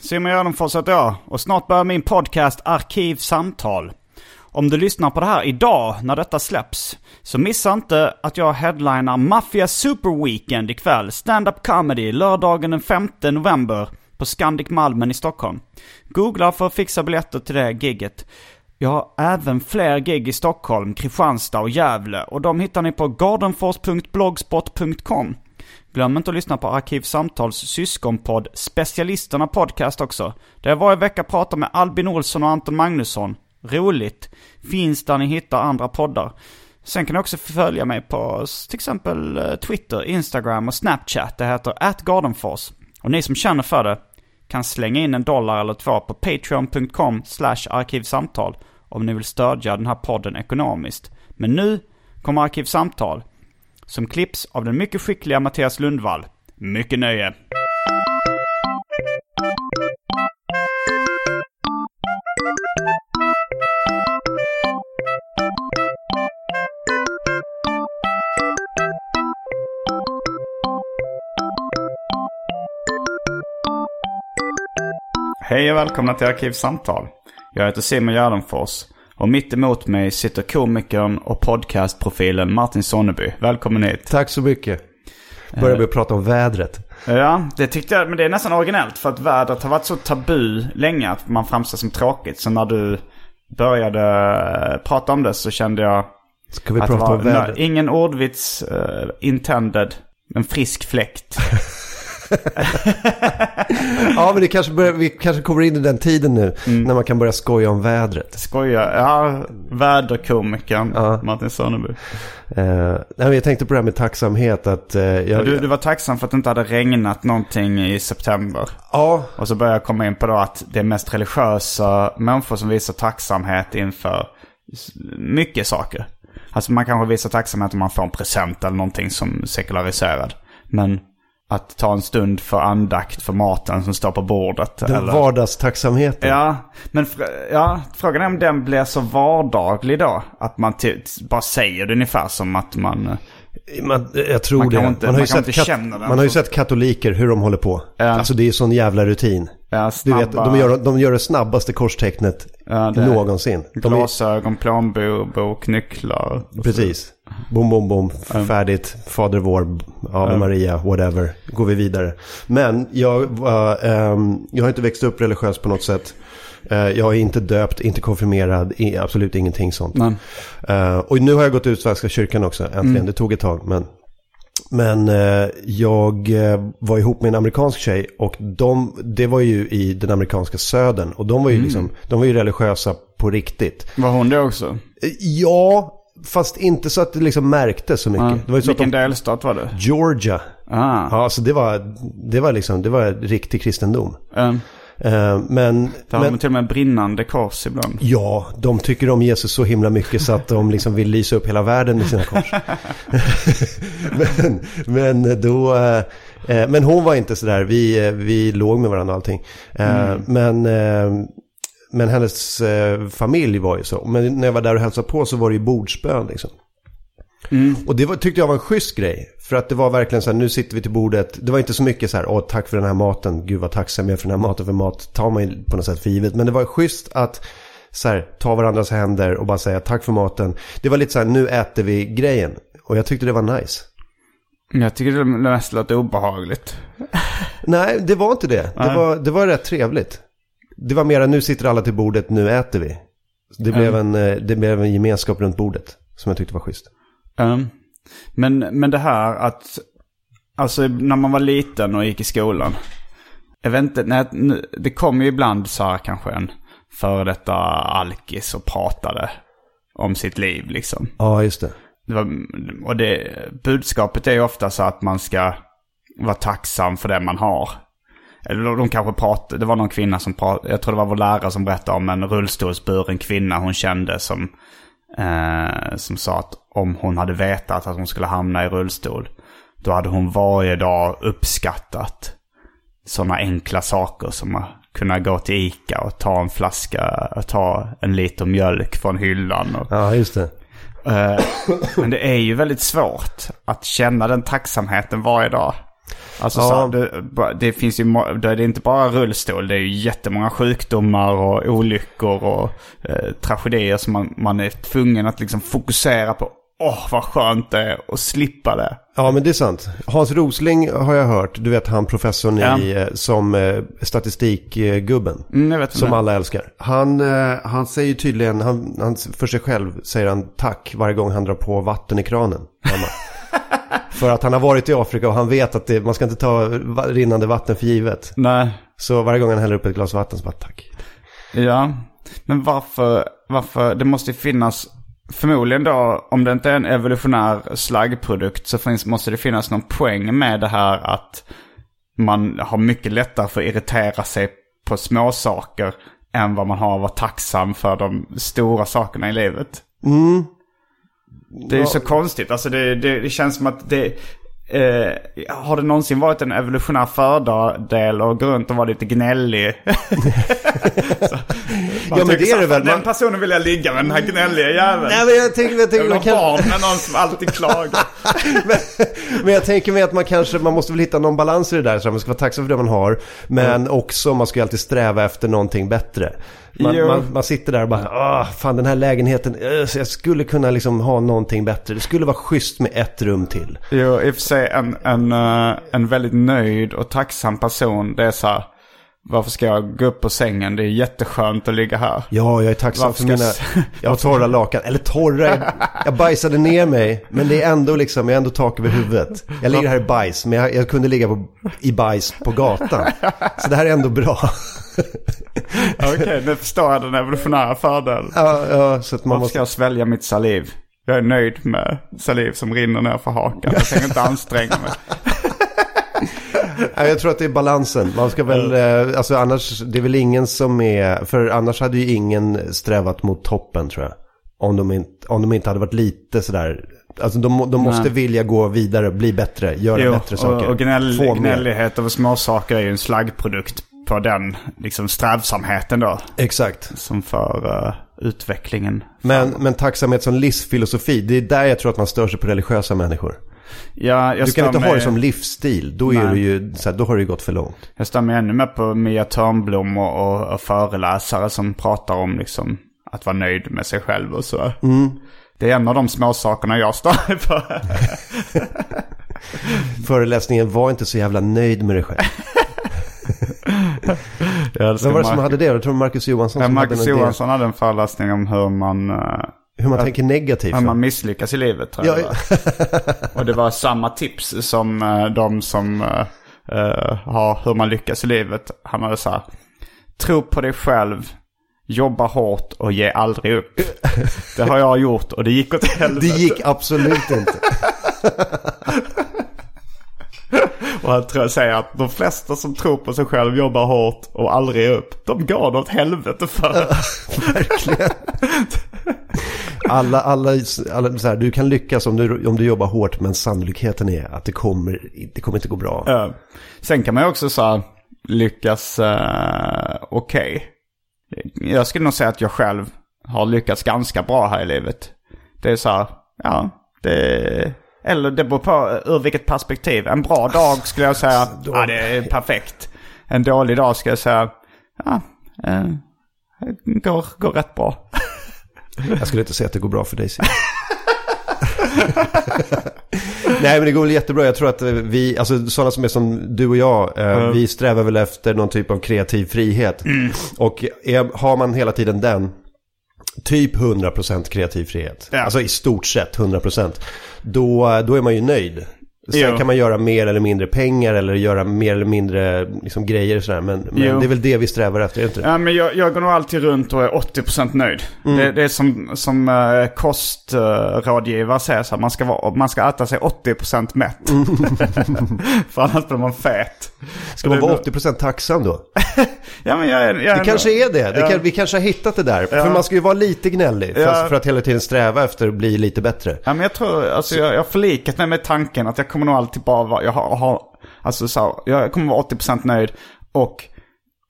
Simon Gärdenfors heter jag och snart börjar min podcast Arkivsamtal. Om du lyssnar på det här idag när detta släpps så missa inte att jag headlinar Mafia Super Weekend ikväll. Stand-up comedy lördagen den 5 november på Scandic Malmen i Stockholm. Googla för att fixa biljetter till det gigget. Jag har även fler gig i Stockholm, Kristianstad och Gävle och de hittar ni på gardenfors.blogspot.com. Glöm inte att lyssna på Arkivsamtals syskonpodd Specialisterna Podcast också. Där jag varje vecka pratar med Albin Olsson och Anton Magnusson. Roligt. Finns där ni hittar andra poddar. Sen kan ni också följa mig på till exempel eh, Twitter, Instagram och Snapchat. Det heter atgardenfors. Och ni som känner för det kan slänga in en dollar eller två på patreon.com slash arkivsamtal om ni vill stödja den här podden ekonomiskt. Men nu kommer Arkivsamtal som klipps av den mycket skickliga Mattias Lundvall. Mycket nöje! Hej och välkomna till Arkivsamtal. Jag heter Simon Gärdenfors. Och mitt emot mig sitter komikern och podcastprofilen Martin Sonneby. Välkommen hit. Tack så mycket. Börjar vi prata om vädret. Ja, det tyckte jag. Men det är nästan originellt. För att vädret har varit så tabu länge att man framstår som tråkigt. Så när du började prata om det så kände jag Ska vi prata om vädret? ingen ordvits uh, intended. En frisk fläkt. Ja, men det kanske börjar, vi kanske kommer in i den tiden nu. Mm. När man kan börja skoja om vädret. Skojar. Ja, väderkomikern Ja. Martin Sonneby. Eh, nej, men jag tänkte på det här med tacksamhet. Att, eh, jag, Du, du var tacksam för att det inte hade regnat någonting i september. Ja, Och så börjar jag komma in på då att det är mest religiösa människor som visar tacksamhet inför mycket saker. Alltså man kanske visar tacksamhet om man får en present eller någonting som sekulariserad. Men att ta en stund för andakt för maten som står på bordet. den eller... vardagstacksamheten. Ja, men fr- ja, frågan är om den blir så vardaglig då. Att man bara säger det ungefär som att man... Man, jag tror Man det. inte- man har ju, man kan sett, kat- man har ju sett katoliker hur de håller på. Ja. Alltså det är sån jävla rutin. Ja, Du vet, de gör, de gör det snabbaste korstecknet Ja, det- någonsin. De är, Glasögon, plånbok, nycklar. precis. Bom, bom, bom. Färdigt. Fader vår, Ave Maria, whatever. Går vi vidare. Men jag, var, ehm, jag har inte växt upp religiöst på något sätt. Eh, jag är inte döpt, inte konfirmerad, absolut ingenting sånt. Eh, och nu har jag gått ut Svenska kyrkan också, äntligen. Det tog ett tag, men... Men eh, jag var ihop med en amerikansk tjej och de, det var ju i den amerikanska södern. Och de var ju, liksom, de var ju religiösa på riktigt. var hon det också? Ja, fast inte så att det liksom märktes så mycket. Ja. Det var ju så Vilken de, delstat var det? Georgia. Ah. Ja, så det var, det var liksom, det var riktig kristendom. Um, Eh, men, där har men de till och med brinnande kors ibland. ja, de tycker om Jesus så himla mycket så att de liksom vill lysa upp hela världen med sina kors. men, men då, eh, men hon var inte sådär, vi, vi låg med varandra och allting. Eh, Men, men hennes eh, familj var ju så. Men när jag var där och hälsade på så var det ju bordsbön liksom. Och det var, tyckte jag var en schysst grej. För att det var verkligen så här, nu sitter vi till bordet. Det var inte så mycket så här, åh tack för den här maten. Gud vad tacksam jag är för den här maten. För mat tar man ju på något sätt för givet. Men det var schysst att så här, ta varandras händer och bara säga tack för maten. Det var lite så här, nu äter vi grejen. Och jag tyckte det var nice. Jag tycker det mest låter obehagligt. Nej, det var inte det. Det var, det var rätt trevligt. Det var mer nu sitter alla till bordet, nu äter vi. Det blev, en, eh, det blev en gemenskap runt bordet som jag tyckte var schysst. Um, men, men det här att, alltså när man var liten och gick i skolan. Jag vet inte, nej, det kom ju ibland så här kanske en före detta alkis och pratade om sitt liv liksom. Ja, just det. Det var, och det, budskapet är ju ofta så att man ska vara tacksam för det man har. Eller de, kanske pratade, det var någon kvinna som pratade, jag tror det var vår lärare som berättade om en rullstolsburen kvinna hon kände som, eh, som sa att om hon hade vetat att hon skulle hamna i rullstol, då hade hon varje dag uppskattat sådana enkla saker som att kunna gå till Ica och ta en flaska, ta en liter mjölk från hyllan. Och, Ja, just det. Eh, Men det är ju väldigt svårt att känna den tacksamheten varje dag. Alltså Ja. så här, det, det finns ju, då är det inte bara rullstol, det är ju jättemånga sjukdomar och olyckor och eh, tragedier som man, man är tvungen att liksom fokusera på. Åh, vad skönt det är att slippa det. Ja, men det är sant. Hans Rosling har jag hört, du vet han professorn Ja. i, eh, som eh, statistikgubben. Mm, Som inte. alla älskar. Han, eh, han säger tydligen, han, han, för sig själv säger han tack varje gång han drar på vatten i kranen. för att han har varit i Afrika och han vet att det, man ska inte ta rinnande vatten för givet. Nej, Så varje gång han häller upp ett glas vatten så bara tack. ja. Men varför, varför, det måste ju finnas, förmodligen då, om det inte är en evolutionär slaggprodukt så finns, måste det finnas någon poäng med det här att man har mycket lättare för att irritera sig på små saker än vad man har att vara tacksam för de stora sakerna i livet. Mm. Det är ju så konstigt. Alltså det, det, det känns som att det... Eh, har det någonsin varit en evolutionär fördel att gå runt och vara lite gnällig? Så, man men det är det väl. Den Man- personen vill jag ligga med, den här gnälliga jäveln. Nej men jag tänker, jag Jag tänker vill man ha barn med någon som alltid klagar. men, men jag tänker mig att man kanske, man måste väl hitta någon balans i det där. Så man ska vara tacksam för det man har. Men också, man ska ju alltid sträva efter någonting bättre. Man, man, man sitter där och bara, ah, fan den här lägenheten, eh, jag skulle kunna liksom ha någonting bättre. Det skulle vara schysst med ett rum till. Jo, i och för sig en, en, eh, en väldigt nöjd och tacksam person. Det är så här, varför ska jag gå upp på sängen? Det är jätteskönt att ligga här. Ja, jag är tacksam Varför för mina... jag har torra lakan. Eller torra, jag, bajsade ner mig. Men det är ändå liksom, jag har ändå tak över huvudet. Jag ligger här i bajs, men jag, jag kunde ligga på, i bajs på gatan. Så det här är ändå bra. Okej, nu förstår jag den evolutionära fördelen. Ja, ja så att man Varför måste... ska jag svälja mitt saliv? Jag är nöjd med saliv som rinner ner för hakan. Jag tänker inte anstränga mig. Ja, jag tror att det är balansen. Man ska väl, eh, alltså annars, det är väl ingen som är, för annars hade ju ingen strävat mot toppen tror jag. Om de inte, om de inte hade varit lite sådär, alltså de, de måste Nej. vilja gå vidare, bli bättre, göra Jo, bättre saker. och, och gnäll, gnällighet över småsaker är ju en slaggprodukt på den liksom strävsamheten då. Exakt. Som för eh, utvecklingen. Men, men tacksamhet som livsfilosofi, det är där jag tror att man stör sig på religiösa människor. Ja, Du kan inte ha det som livsstil, då, är Nej. du ju, så här, då har du ju gått för långt. Jag mig ännu mer på Mia Törnblom och, och, och föreläsare som pratar om liksom att vara nöjd med sig själv och så. Mm. Det är en av de små sakerna jag mig på. Föreläsningen var inte så jävla nöjd med dig själv. Vem var det som hade det? Jag tror Marcus Johansson Ja, Marcus hade Johansson hade en föreläsning om hur man, eh, Hur man tänker negativt. hur man misslyckas i livet. Tror Ja. Och det var samma tips som eh, de som eh, eh, har hur man lyckas i livet. Han hade så här, tro på dig själv, jobba hårt och ge aldrig upp. Det har jag gjort och det gick åt helvete. Det gick absolut inte. Och han tror jag säger att de flesta som tror på sig själv, jobbar hårt och aldrig upp, de går åt helvete för. Verkligen. Alla, alla, alla så här, du kan lyckas om du, om du jobbar hårt men sannolikheten är att det kommer, det kommer inte gå bra. Eh, Sen kan man ju också så här, lyckas uh, okej. Jag skulle nog säga att jag själv har lyckats ganska bra här i livet. Det är så här, ja, det... Eller det beror på ur vilket perspektiv. En bra dag skulle jag säga, ja det är perfekt. En dålig dag skulle jag säga, ja, eh, går, går rätt bra. Jag skulle inte säga att det går bra för dig. Simon. Nej men det går väl jättebra. Jag tror att vi, alltså sådana som är som du och jag, eh, vi strävar väl efter någon typ av kreativ frihet. Och är, har man hela tiden den, typ 100% kreativ frihet, Ja. alltså i stort sett 100%, då, då är man ju nöjd. Sen Jo. kan man göra mer eller mindre pengar eller göra mer eller mindre liksom, grejer och sådär. Men, men det är väl det vi strävar efter, är inte det? Ja, men jag, jag går nog alltid runt och är 80% nöjd. Det, det är som, som uh, kostrådgivare säger så här, man ska, vara, man ska äta sig 80% mätt. För annars blir man fet. Ska man vara 80% tacksam då? Ja, men jag, är- jag, Det kanske är det. det Ja. kan, vi kanske har hittat det där. Ja. För man ska ju vara lite gnällig. Ja. Fast för att hela tiden sträva efter att bli lite bättre. Ja, men jag tror, alltså jag, jag har förlikat mig med tanken att jag kommer nog alltid bara vara, jag har, har alltså så, jag kommer vara 80% nöjd. Och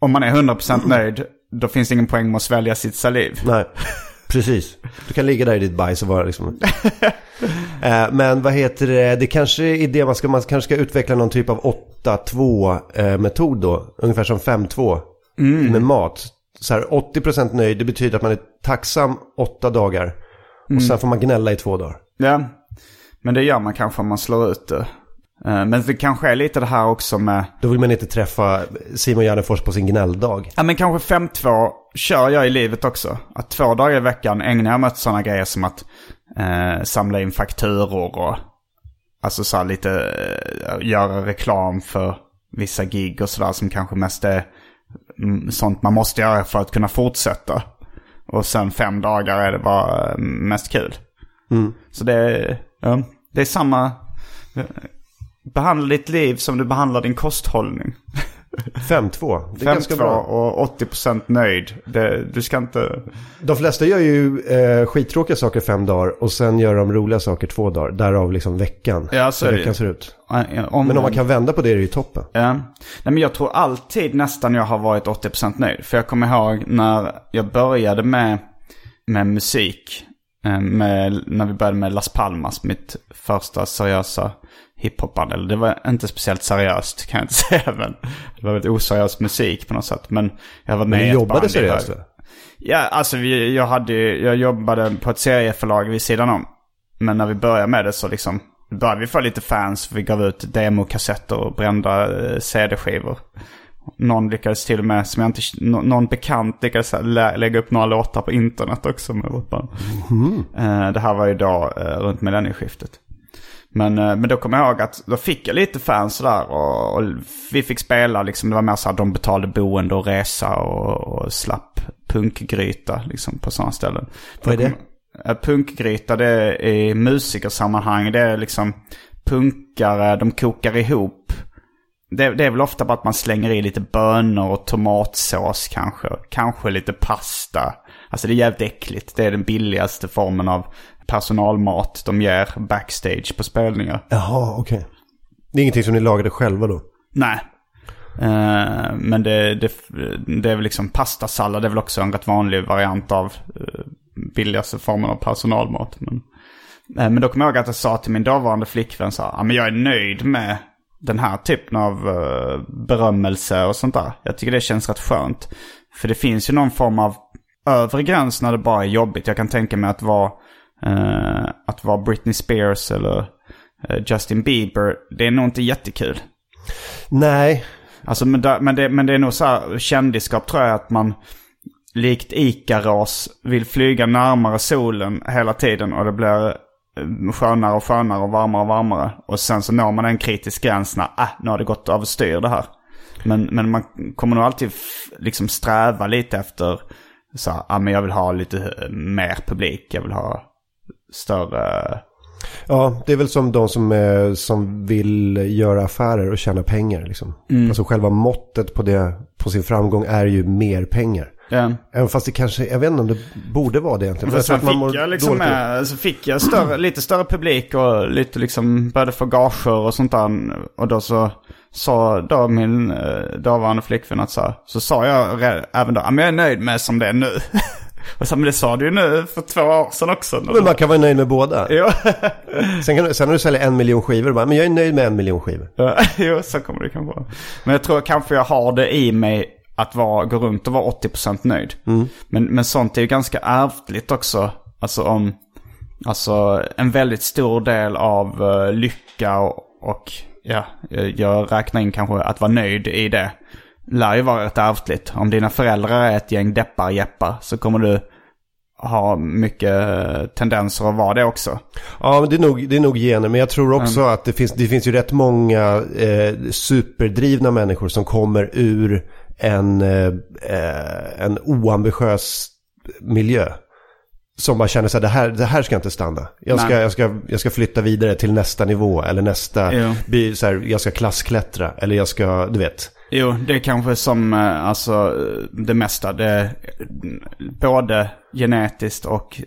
om man är 100% nöjd, då finns det ingen poäng med att svälja sitt saliv. Nej, precis. Du kan ligga där i ditt bajs och vara liksom... Eh, Men vad heter det, det kanske är det man ska, man kanske ska utveckla någon typ av 8-2 metod då. Ungefär som 5-2 Mm. med mat. Så här 80% nöjd, det betyder att man är tacksam 8 dagar. Och Mm. sen får man gnälla i två dagar. Ja, men det gör man kanske om man slår ut det. Eh, Men det kanske är lite det här också med, Då vill man inte träffa Simon Gärdenfors på sin gnälldag. ja men kanske 5-2 kör jag i livet också. Att två dagar i veckan ägnar jag mig åt sådana grejer som att eh, samla in fakturor och alltså så lite eh, göra reklam för vissa gig och sådär som kanske mest är mm, sånt man måste göra för att kunna fortsätta. Och sen fem dagar är det bara eh, mest kul. Så det är, ja, det är samma... Behandla ditt liv som du behandlar din kosthållning. 5-2. Det är ganska 5-2 bra. och 80% nöjd. Det, du ska inte... De flesta gör ju eh, skittråkiga saker fem dagar och sen gör de roliga saker två dagar. Därav liksom veckan. Ja, så är det veckan ju. ser ut. Om, Men om man kan vända på det är det ju toppen. Ja. Nej, men jag tror alltid nästan jag har varit 80% nöjd. För jag kommer ihåg när jag började med, med musik. Eh, Med, när vi började med Las Palmas, mitt första seriösa hiphopband. Eller det var inte speciellt seriöst kan jag inte säga. Men det var väldigt oseriös musik på något sätt. Men jag var med Men i du ett jobbade band i seriöst va? Ja, alltså vi, jag, hade, jag jobbade på ett serieförlag vid sidan om. Men när vi började med det så liksom började vi få lite fans. Vi gav ut demokassetter och brända eh, CD-skivor. Någon lyckades till och med, som jag inte, nå- någon bekant lyckades lä, lägga upp några låtar på internet också med vårt band. Eh, det här var ju då eh, runt millennieskiftet. Men, eh, men då kommer jag ihåg att då fick jag lite fans där och, och vi fick spela liksom. Det var mer så att de betalade boende och resa och, och slapp punkgryta liksom på sådana ställen. Vad är det? Eh, Punkgryta det är i musikersammanhang. Det är liksom punkare, de kokar ihop. Det, det är väl ofta bara att man slänger i lite bönor och tomatsås kanske. Kanske lite pasta. Alltså det är jävligt äckligt. Det är den billigaste formen av personalmat de ger backstage på spelningar. Jaha, okej. Det är ingenting som ni lagade själva då? Nej. Eh, men det, det, det är väl liksom pastasallad. Det är väl också en rätt vanlig variant av uh, billigaste formen av personalmat. Men, eh, men då kommer jag ihåg att jag sa till min dåvarande flickvän så här, "Ja, men jag är nöjd med den här typen av uh, berömmelse och sånt där. Jag tycker det känns rätt skönt. För det finns ju någon form av övre gräns när det bara är jobbigt. Jag kan tänka mig att vara, eh, att vara Britney Spears eller eh, Justin Bieber. Det är nog inte jättekul. Nej, Alltså, men, det, men, det, men det är nog så här, kändisskap tror jag att man likt Ikaros vill flyga närmare solen hela tiden och det blir skönare och skönare och varmare och varmare. Och sen så når man en kritisk gräns när, ah, nu har det gått överstyr det här. Men, men man kommer nog alltid liksom sträva lite efter så här, ah, men jag vill ha lite eh, mer publik, jag vill ha större... ja, det är väl som de som, eh, som vill göra affärer och tjäna pengar. Liksom. Alltså själva måttet på, det, på sin framgång är ju mer pengar. Ja. Även fast det kanske, jag vet inte om det borde vara det egentligen. För Fast man fick jag liksom med, så fick jag större, lite större publik och lite liksom började få gager och sånt där. Och då så sa då min eh, dåvarande flickvän att så, här- så sa jag även då, "Ja, men jag är nöjd med som det är nu. och så, men det sa du ju nu för två år sedan också. Men man kan vara nöjd med båda. Jo. Sen, kan, du- sen när du säljer en miljon skivor, bara, men jag är nöjd med en miljon skivor. Ja, jo, så kommer det kanske vara. Men jag tror kanske jag har det i mig att vara, gå runt och vara 80% nöjd. Men, men sånt är ju ganska ärftligt också. Alltså om, alltså en väldigt stor del av eh, lycka och, och ja, eh, jag räknar in kanske att vara nöjd i det. Lär ju vara rätt ärftligt. Om dina föräldrar är ett gäng deppar-jeppar så kommer du ha mycket eh, tendenser att vara det också. Ja, men det är nog, det är nog gener. Men jag tror också att det finns, det finns ju rätt många eh, superdrivna människor som kommer ur en, eh, eh, en oambitiös miljö. Som bara känner så här, det här, det här ska inte stanna. Jag ska, Nej. jag, ska, jag ska flytta vidare till nästa nivå. Eller nästa, Jo. by, så här, jag ska klassklättra. Eller jag ska, du vet. Jo, det är kanske som eh, alltså det mesta. Det både genetiskt och,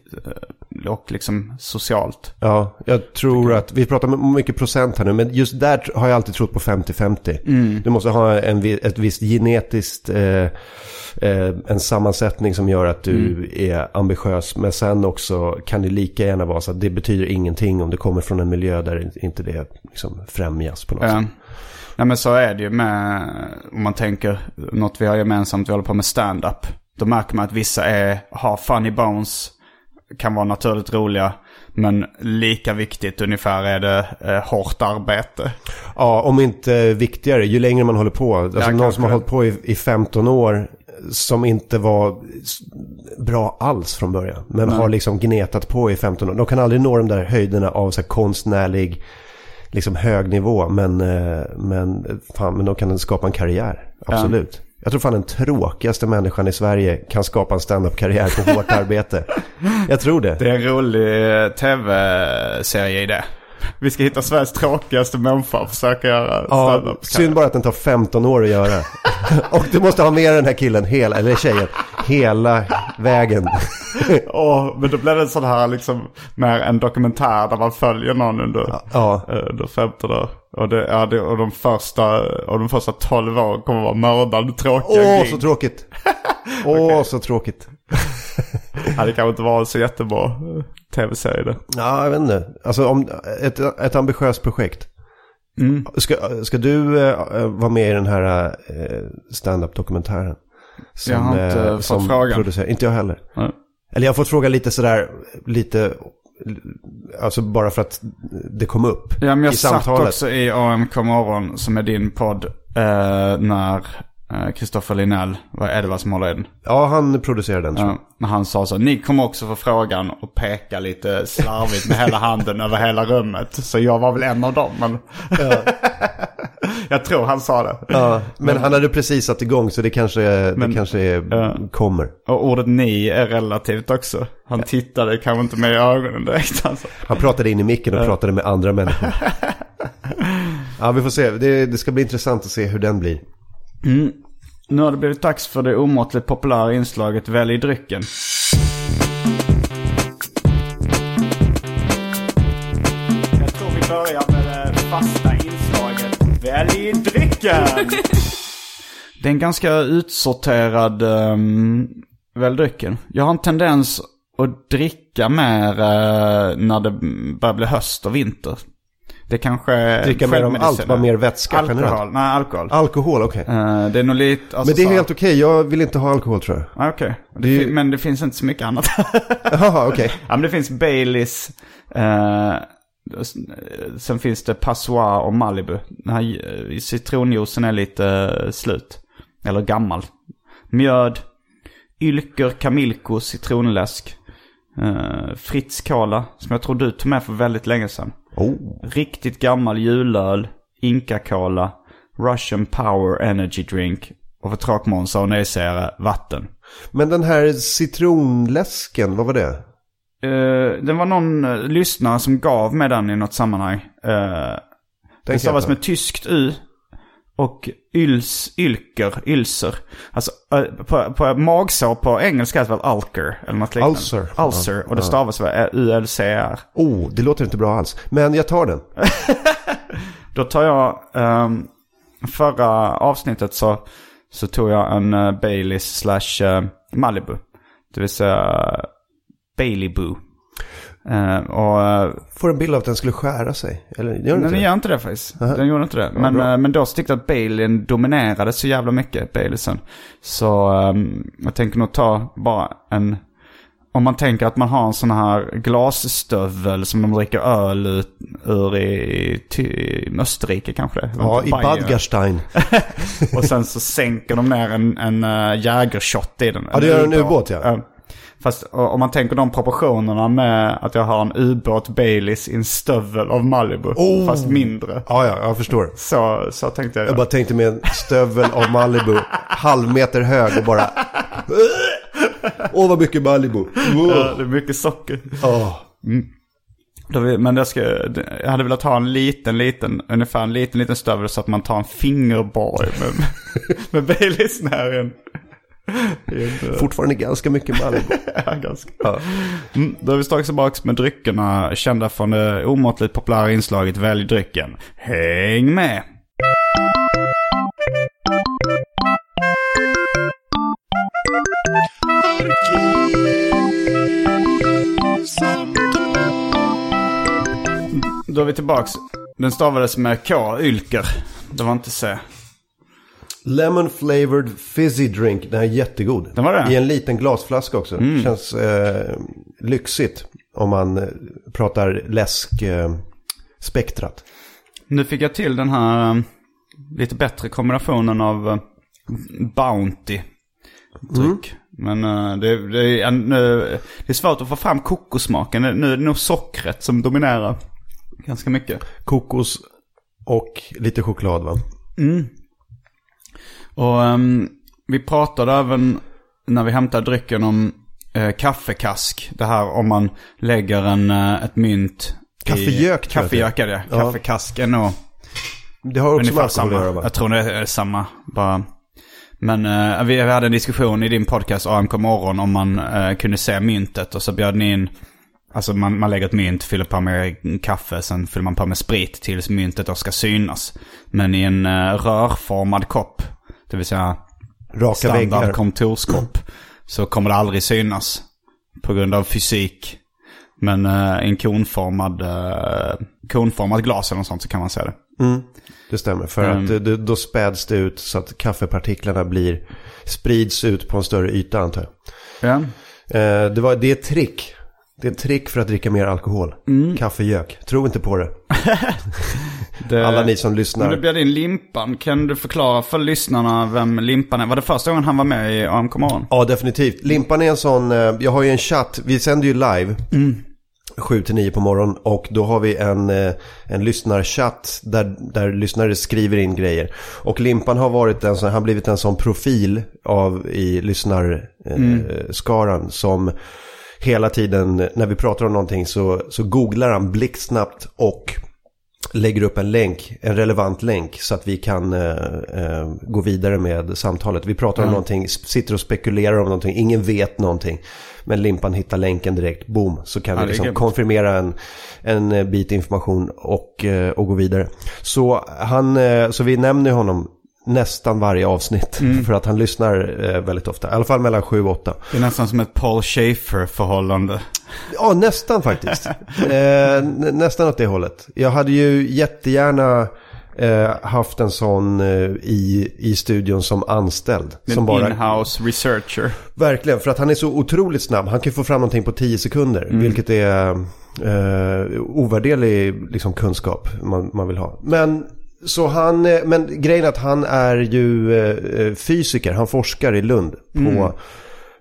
och liksom socialt. Ja, jag tror att, vi pratar om mycket procent här nu, men just där har jag alltid trott på 50-50. Du måste ha en, ett visst genetiskt, eh, eh, en sammansättning som gör att du är ambitiös. Men sen också kan det lika gärna vara så att det betyder ingenting om det kommer från en miljö där inte det liksom främjas på något Eh, sätt. nej men så är det ju med, om man tänker något vi har gemensamt, vi håller på med stand-up. Då märker man att vissa är, har funny bones, kan vara naturligt roliga. Men lika viktigt ungefär är det eh, hårt arbete. Ja, om inte viktigare, ju längre man håller på. Alltså Ja, någon kanske. som har hållit på i, i 15 år som inte var bra alls från början. Men har liksom gnetat på i 15 år. De kan aldrig nå de där höjderna av så konstnärlig, liksom hög nivå. Men, eh, men, fan, men de kan skapa en karriär. Absolut. Jag tror fan den tråkigaste människan i Sverige kan skapa en stand-up-karriär på hårt arbete. Jag tror det. Det är en rolig eh, tv-serie i det. Vi ska hitta Sveriges tråkigaste människa och försöka göra Ja, synd bara att den tar 15 år att göra. Och du måste ha med den här killen, hela, eller tjejen, hela vägen. Åh, men då blir det en sån här liksom, mer en dokumentär där man följer någon under, Ja. eh, under 15 år. Och, det, ja, det, och, de första, och de första 12 åren kommer vara mördande tråkiga Åh, gig. så tråkigt. Åh, så tråkigt. ja, det kanske inte var så jättebra eh, tv-serie det. Ja, jag vet inte. Alltså om ett, ett ambitiöst projekt. Mm. Ska, ska du eh, vara med i den här eh, stand-up-dokumentären? Jag har inte eh, fått frågan. producerar- Inte jag heller. Nej. Eller jag har fått fråga lite sådär, lite, alltså bara för att det kom upp Ja, men jag i satt samtalet. också i AMK morgon som är din podd. Eh, när Kristoffer Linell, vad är det vad som håller i den? Ja, han producerar den tror jag. Ja, han sa så, ni kommer också få frågan och peka lite slarvigt med hela handen över hela rummet. Så jag var väl en av dem, men... jag tror han sa det. Ja, men han hade precis satt igång så det kanske, Men- det kanske är, Ja. kommer. Och ordet ni är relativt också. Han tittade kanske inte med i ögonen direkt alltså. Han pratade in i micken och pratade med andra människor. Ja, vi får se. Det, det ska bli intressant att se hur den blir. Nu har det blivit dags för det omåttligt populära inslaget Välj drycken. Välj drycken! det är en ganska utsorterad um, Välj drycken. Jag har en tendens att dricka mer eh, när det börjar bli höst och vinter. Det kanske... Dricka mer om allt, bara mer vätska Alkohol, generellt. nej alkohol. Alkohol, okej. Eh, det är nog lite... Alltså, Men det är så- helt okej. Jag vill inte ha alkohol tror jag. Ah, Okej, Det är ju- men det finns inte så mycket annat. Jaha, okej. ja, men det finns Baileys. S- sen finns det Passoir och Malibu. Den här eh, citronjuicen är lite eh, slut. Eller gammal. Mjöd. Ylker, Kamilko, citronläsk. Eh, Fritz Cola, som jag tror du tog med för väldigt länge sedan. Oh. Riktigt gammal julöl. Inca Cola. Russian Power Energy Drink. Och för tråkmånsar och nejsägare, vatten. Men den här citronläsken, vad var det? Eh, det var någon uh, lyssnare som gav mig den i något sammanhang. Uh, det stavas med tyskt U. Och yls, ylker, ylser. Alltså eh, på, på magsår på engelska heter det väl ulcer eller något liknande. Ulcer. Ulcer. Ja, Och det ja. stavas väl U-L-C-R. Oh, det låter inte bra alls. Men jag tar den. Då tar jag, um, förra avsnittet så, så tog jag en uh, Baileys slash Malibu. Det vill säga Bailey Boo. Eh, och eh, Får en bild av att den skulle skära sig. Eller gör den Nej, den gör inte det faktiskt. Aha. Den gjorde inte det. Men, bra. eh, men då så tyckte jag att Baileyn dominerade så jävla mycket, Baileysen. Så ehm, jag tänker nog ta bara en... Om man tänker att man har en sån här glasstövel som de dricker öl ut, ur i, i, i Österrike kanske. Ja, i. Badgerstein. Och sen så sänker de ner en, en uh, jägershot i den. Ja, det gör en ubåt, ja. Fast om man tänker de proportionerna med att jag har en ubåt Baileys i en stövel av Malibu. Oh. Fast mindre. Ja, ja, jag förstår. Så, så tänkte jag. Jag bara tänkte med en stövel av Malibu, halvmeter hög och bara... Åh, vad mycket Malibu. Ja, det är mycket socker. Då vi, men jag, ska, jag hade velat ha en liten, liten, ungefär en liten, liten stövel så att man tar en fingerborg med, med Baileys en... Fortfarande ganska mycket Malibu. Ja, ganska. Mm, då är vi strax tillbaka med dryckerna kända från det omåttligt populära inslaget Välj drycken. Häng med! Då är vi tillbaks. Den stavades med K, Ylker. Det var inte C. Lemon flavored fizzy drink. Den här är jättegod. Den var det? Mm. I en liten glasflaska också. Känns eh, lyxigt om man eh, pratar läsk eh, spektrat. Nu fick jag till den här um, lite bättre kombinationen av uh, Bounty dryck. Men uh, det, det, är, det är svårt att få fram kokosmaken. Nu är det nog sockret som dominerar ganska mycket. Kokos och lite choklad va? Och um, vi pratade även när vi hämtade drycken om uh, kaffekask. Det här om man lägger en, uh, ett mynt Kaffegök, i... tror Kaffegök är det. Ja. Kaffekask är nog... Det har också med samma. göra? Jag tror det är samma. Bara. Men eh, vi, vi hade en diskussion i din podcast AMK morgon om man eh, kunde se myntet och så bjöd ni in Alltså man, man lägger ett mynt, fyller på med kaffe, sen fyller man på med sprit tills myntet då ska synas. Men i en eh, rörformad kopp, det vill säga Raka standard väggar. kontorskopp, så kommer det aldrig synas. På grund av fysik. Men eh, en konformad, eh, konformad glas eller något sånt så kan man se det. Det stämmer. För Mm. att det, det, då späds det ut så att kaffepartiklarna blir, sprids ut på en större yta antar jag. Ja. Eh, det, var, det är ett trick. Det är ett trick för att dricka mer alkohol. Mm. Kaffegök. Tro inte på det. Det... Alla ni som Men du lyssnar. bjöd in Limpan. Kan du förklara för lyssnarna vem Limpan är? Var det första gången han var med i AMK morgon? Ja, definitivt. Limpan är en sån, eh, jag har ju en chatt, vi sänder ju live. 7 till 9 på morgonen och då har vi en, eh, en lyssnarchatt där, där lyssnare skriver in grejer. Och Limpan har varit en sån, han blivit en sån profil av i lyssnarskaran som hela tiden när vi pratar om någonting så, så googlar han blixtsnabbt och lägger upp en länk, en relevant länk så att vi kan eh, eh, gå vidare med samtalet. Vi pratar om någonting, s- sitter och spekulerar om någonting, ingen vet någonting. Men Limpan hittar länken direkt, boom, så kan Ja, vi liksom konfirmera en, en eh, bit information och, eh, och gå vidare. Så, han, eh, så vi nämner honom nästan varje avsnitt Mm. för att han lyssnar eh, väldigt ofta. I alla fall mellan 7 och 8. Det är nästan som ett Paul Schaefer-förhållande. Ja, nästan faktiskt. eh, nä- nästan åt det hållet. Jag hade ju jättegärna eh, haft en sån eh, i, i studion som anställd. En Som bara, in-house researcher. verkligen, för att han är så otroligt snabb. Han kan få fram någonting på 10 sekunder. Vilket är eh, ovärderlig liksom, kunskap man, man vill ha. Men, så han, eh, men grejen är att han är ju eh, eh, fysiker. Han forskar i Lund på,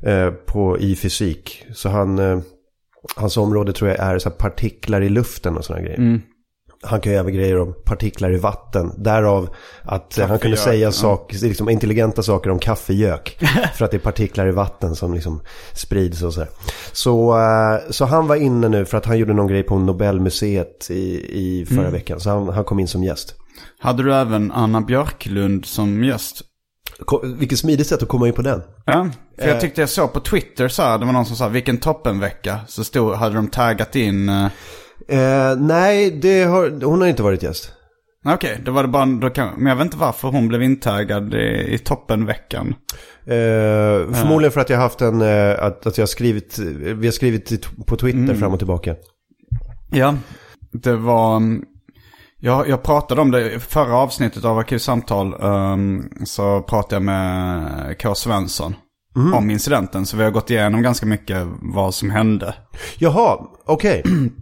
eh, på, i fysik. Så han, hans område tror jag är så här partiklar i luften och sådana grejer. Han kan ju även grejer om partiklar i vatten. Därav att eh, han kunde säga ja. saker, liksom intelligenta saker om kaffegök. för att det är partiklar i vatten som liksom sprids och så här. Så, så han var inne nu för att han gjorde någon grej på Nobelmuseet i, i förra Mm. veckan. Så han, han kom in som gäst. Hade du även Anna Björklund som gäst? Ko- Vilket smidigt sätt att komma in på den. Ja, för jag tyckte jag såg på Twitter så här, det var någon som sa vilken toppenvecka. Så stod, hade de taggat in, eh, Eh, nej, det har, hon har inte varit gäst. okej, då var det bara, då kan, men jag vet inte varför hon blev intaggad i, i toppenveckan. Eh, förmodligen för att jag har haft en, eh, att, att jag har skrivit, vi har skrivit i t- på Twitter fram och tillbaka. Ja, det var... mm, Jag, jag pratade om det i förra avsnittet av Arkivsamtal. Um, så pratade jag med K. Svensson om incidenten. Så vi har gått igenom ganska mycket vad som hände. Jaha, okej.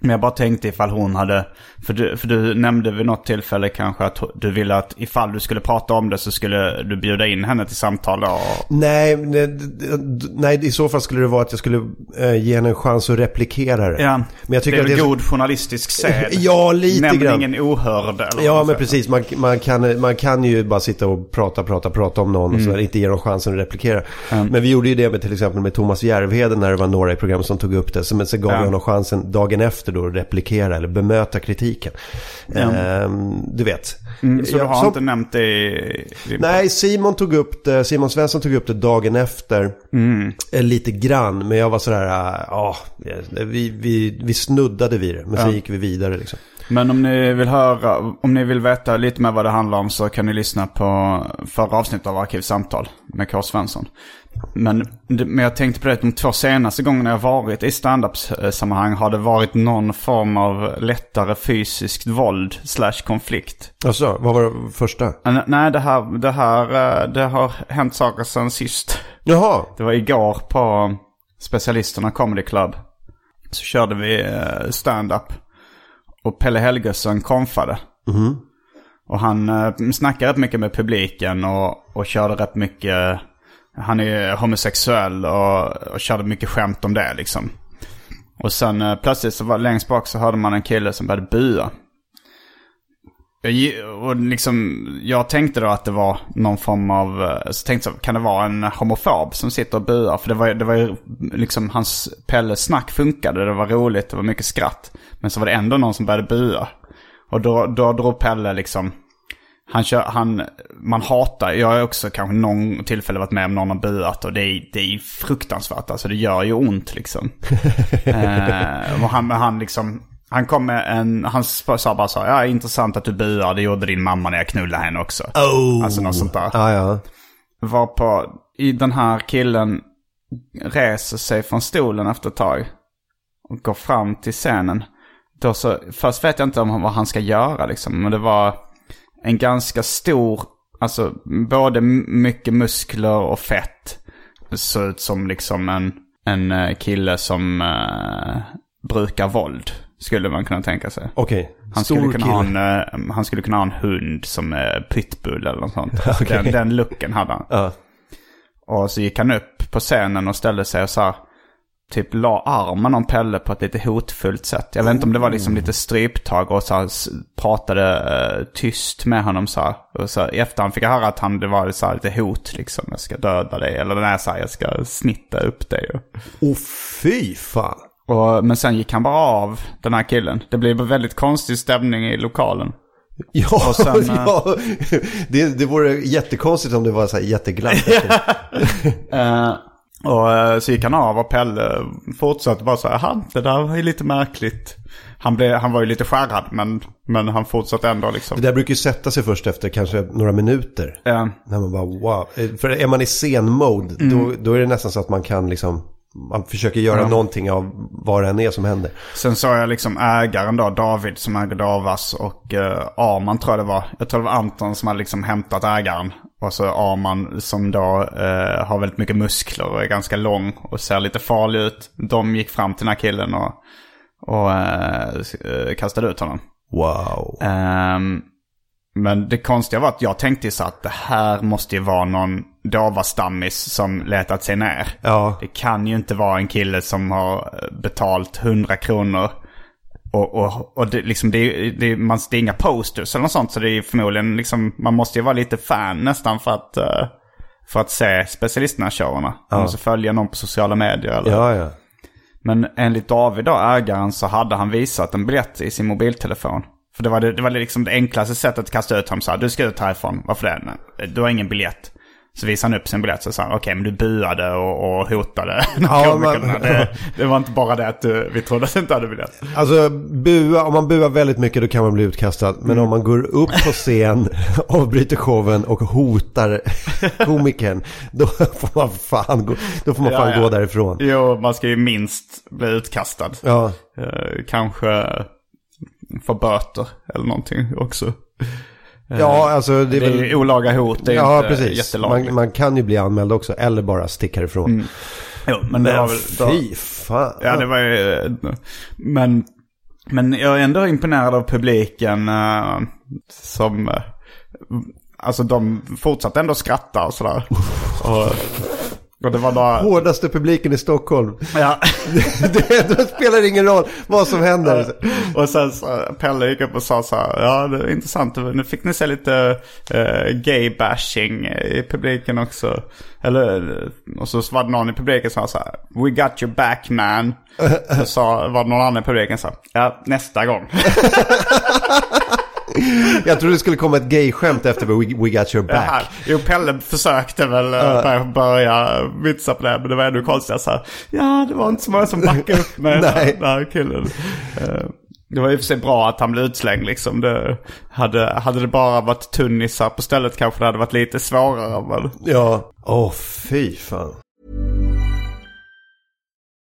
Men jag bara tänkte ifall hon hade, för du, för du nämnde vid något tillfälle kanske att du ville att ifall du skulle prata om det så skulle du bjuda in henne till samtal och... Nej, nej, nej, i så fall skulle det vara att jag skulle eh, ge henne en chans att replikera det. Ja, Men jag tycker det är att väl det är så- god journalistisk sed. Ja, lite Nämn grann. ingen ohörd eller Ja, men precis. Man, man, kan, man kan ju bara sitta och prata, prata, prata om någon och så inte ge dem chansen att replikera. Men vi gjorde ju det med till exempel med Thomas Järvheden när det var några i programmet som tog upp det. Så, men så gav Ja. jag honom chansen dagen efter då att replikera eller bemöta kritiken. Ehm, du vet. Mm, så Ja, du har som- inte nämnt det i... Nej, Simon tog upp det, Simon Svensson tog upp det dagen efter. Eh, Lite grann, men jag var sådär, ah, ja, vi, vi, vi snuddade vid det. Men sen gick vi vidare liksom. Men om ni vill höra, om ni vill veta lite mer vad det handlar om så kan ni lyssna på förra avsnittet av Arkivsamtal med K. Svensson. Men, men jag tänkte på det, de två senaste gångerna jag varit i stand-up-sammanhang har det varit någon form av lättare fysiskt våld slash konflikt. Alltså, vad var det första? Eh, Nej, det här, det här, eh, det har hänt saker sen sist. Jaha, Det var igår på Specialisterna Comedy Club. Så körde vi eh, stand-up. Och Pelle Helgesson konfade. Och han eh, snackade rätt mycket med publiken och, och körde rätt mycket... Han är homosexuell och, och körde mycket skämt om det liksom. Och sen eh, plötsligt så var längst bak så hörde man en kille som började bua. Jag Och liksom, jag tänkte då att det var någon form av, eh, så tänkte jag, kan det vara en homofob som sitter och buar? För det var, det var ju liksom, hans Pelles snack funkade, det var roligt, det var mycket skratt. Men så var det ändå någon som började bua. Och då, då drog Pelle liksom, han kör, han, man hatar, jag har också kanske någon tillfälle varit med om någon har buat och det är, det är fruktansvärt, alltså det gör ju ont liksom. eh, och han, han liksom, han kom med en, han sa bara så ja intressant att du buar, det gjorde din mamma när jag knullade henne också. Oh. Alltså något sånt där. ja, ja. Var på, i den här killen reser sig från stolen efter ett tag. Och går fram till scenen. Då så, först vet jag inte om vad han ska göra liksom. Men det var en ganska stor, alltså både mycket muskler och fett. Såg ut som liksom en, en eh, kille som eh, brukar våld. Skulle man kunna tänka sig. Okej. Han Stor skulle, kunna ha kille. en, eh, han skulle kunna ha en hund som är pitbull eller något sånt. Okej. den, den looken hade han. Ja. Och så gick han upp på scenen och ställde sig och sa Typ la armen om Pelle på ett lite hotfullt sätt. Jag vet inte om det var liksom lite stryptag och så här, s- pratade eh, tyst med honom så här. Och så i efterhand fick jag höra att han, det var så här lite hot liksom. Jag ska döda dig. Eller nej, så här, jag ska snitta upp dig. Och, Oh, fy fan. och, men sen gick han bara av, den här killen. Det blev väldigt konstig stämning i lokalen. Ja, sen, eh, ja. Det, det vore jättekonstigt om det var så här jätteglatt. Eh, och eh, så gick han av och Pelle fortsatte bara så här, "Jaha, det där är lite märkligt. Han, blev, han var ju lite skärrad men, men han fortsatte ändå liksom. Det där brukar ju sätta sig först efter kanske några minuter. Eh, När man bara wow. Eh, För är man i scen-mode, då, då är det nästan så att man kan liksom, man försöker göra någonting av vad det än är som händer. sen såg jag liksom ägaren då, David som äger Davas och uh, Arman tror jag det var. Jag tror det var Anton som hade liksom hämtat ägaren. Och så Arman som då eh, har väldigt mycket muskler och är ganska lång och ser lite farlig ut. De gick fram till den här killen och, och eh, eh, kastade ut honom. Wow. Ehm, men det konstiga var att jag tänkte så att det här måste ju vara någon Dava-stammis som letat sig ner. Ja. Det kan ju inte vara en kille som har eh, betalt 100 kronor. Och, och, och det, liksom, det, det, man, det är inga posters eller något sånt. Så det är förmodligen liksom, man måste ju vara lite fan nästan för att, eh, för att se specialisterna-showerna. Man måste följa någon på sociala medier eller Ja, ja. men enligt David då, ägaren, så hade han visat en biljett i sin mobiltelefon. För det var, det, det var liksom det enklaste sättet att kasta ut honom. Så här, du ska ut härifrån. Varför det? Nej, Du har ingen biljett. Så visade han upp sin biljett så sa okej men du buade och, och hotade Ja, man- det, det var inte bara det att du, vi trodde att du inte hade biljett. Alltså bua, om man buar väldigt mycket då kan man bli utkastad. Men Mm. om man går upp på scen, avbryter showen och hotar komikern. Då får man fan gå, då får man Ja, fan ja. gå därifrån. Jo, man ska ju minst bli utkastad. Ja, Eh, kanske få böter eller någonting också. Ja alltså det är Det är väl... olaga hot, det är Ja, inte precis. jättelagligt. Man, man kan ju bli anmäld också, eller bara sticka ifrån. Jo, men det var väl... då- fy fan. Ja, det var ju... eh, Men, men jag är ändå imponerad av publiken eh, som... eh, alltså de fortsatte ändå skratta och sådär. Och, och det var bara... Hårdaste publiken i Stockholm. Ja. det, det spelar ingen roll vad som händer. Och sen så Pelle gick upp och sa så här, ja det är intressant, nu fick ni se lite uh, gay-bashing i publiken också. Eller, och så var det någon i publiken som sa så här, we got your back man. Så sa, var det någon annan i publiken som sa, ja nästa gång. Jag trodde det skulle komma ett gay-skämt efter We, we got your back. Jo, Pelle försökte väl uh. börja, börja vitsa på det, men det var ändå konstigt. Så här, ja, det var inte så många som backade upp med Nej. den här killen. Eh, det var i och för sig bra att han blev utslängd liksom. Det, hade, hade det bara varit tunnisar på stället kanske det hade varit lite svårare. Men... Ja. Åh, fy fan.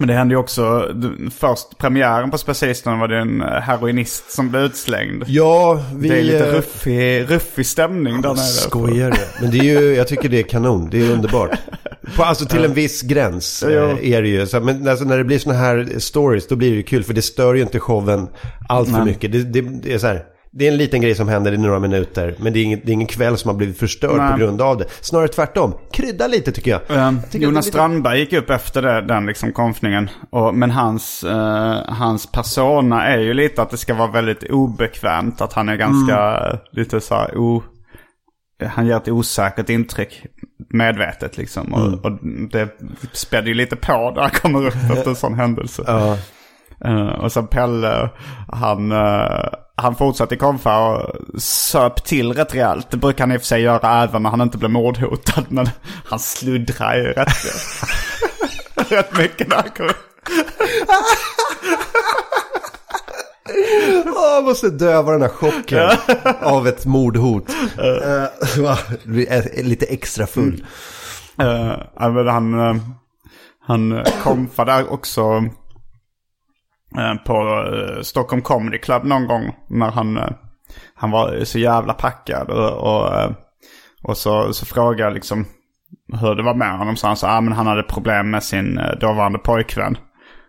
Men det hände ju också, först premiären på Specialisterna var det en eh, heroinist som blev utslängd. Ja, vi... det är lite eh, ruffig, ruffig stämning där nere. Skojar du? Men det är ju, jag tycker det är kanon. Det är underbart. På, alltså till en viss gräns Jo. eh, är det ju. Så, men alltså, när det blir såna här stories då blir det ju kul. För det stör ju inte showen allt för mycket. Det, det, det är så här. Det är en liten grej som händer i några minuter. Men det är ingen, det är ingen kväll som har blivit förstörd Nej. på grund av det. Snarare tvärtom. Krydda lite tycker jag. Eh, Tycker Jonas lite- Strandberg gick upp efter det, den liksom konfningen. Och, men hans, eh, hans persona är ju lite att det ska vara väldigt obekvämt. Att han är ganska Mm. lite så här o... Han ger ett osäkert intryck medvetet liksom. Och, Mm. och det spädde ju lite på där han kommer upp efter en sån händelse. Eh, och sen Pelle, han, eh, han fortsatte konfa och söp till rätt rejält. Det brukar han i och för sig göra även när han inte blev mordhotad. Men han sluddrar ju rätt, rätt mycket när han kom. Åh, jag måste döva den här chocken av ett mordhot. Uh, bli, eh, lite extra full. Uh, ja, men han, eh, han konfade också eh, Eh, på eh, Stockholm Comedy Club någon gång. När han, eh, han var så jävla packad. Och, och, så, så frågade jag liksom hur det var med honom. Så han sa att ah, han hade problem med sin dåvarande pojkvän.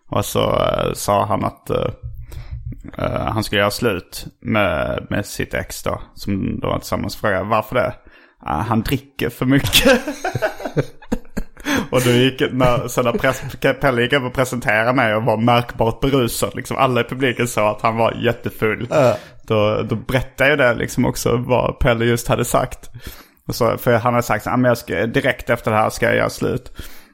Och så sa han att uh, han skulle göra slut med, med sitt ex då. Som då var tillsammans. Frågade varför det? Ah, han dricker för mycket. Och då gick, när, sen när press, Pelle gick över och presenterade mig och var märkbart berusad. Liksom alla i publiken sa att han var jättefull. Då, då berättade jag det liksom också vad Pelle just hade sagt. Och så, för han hade sagt att ska, direkt efter det här ska jag göra slut.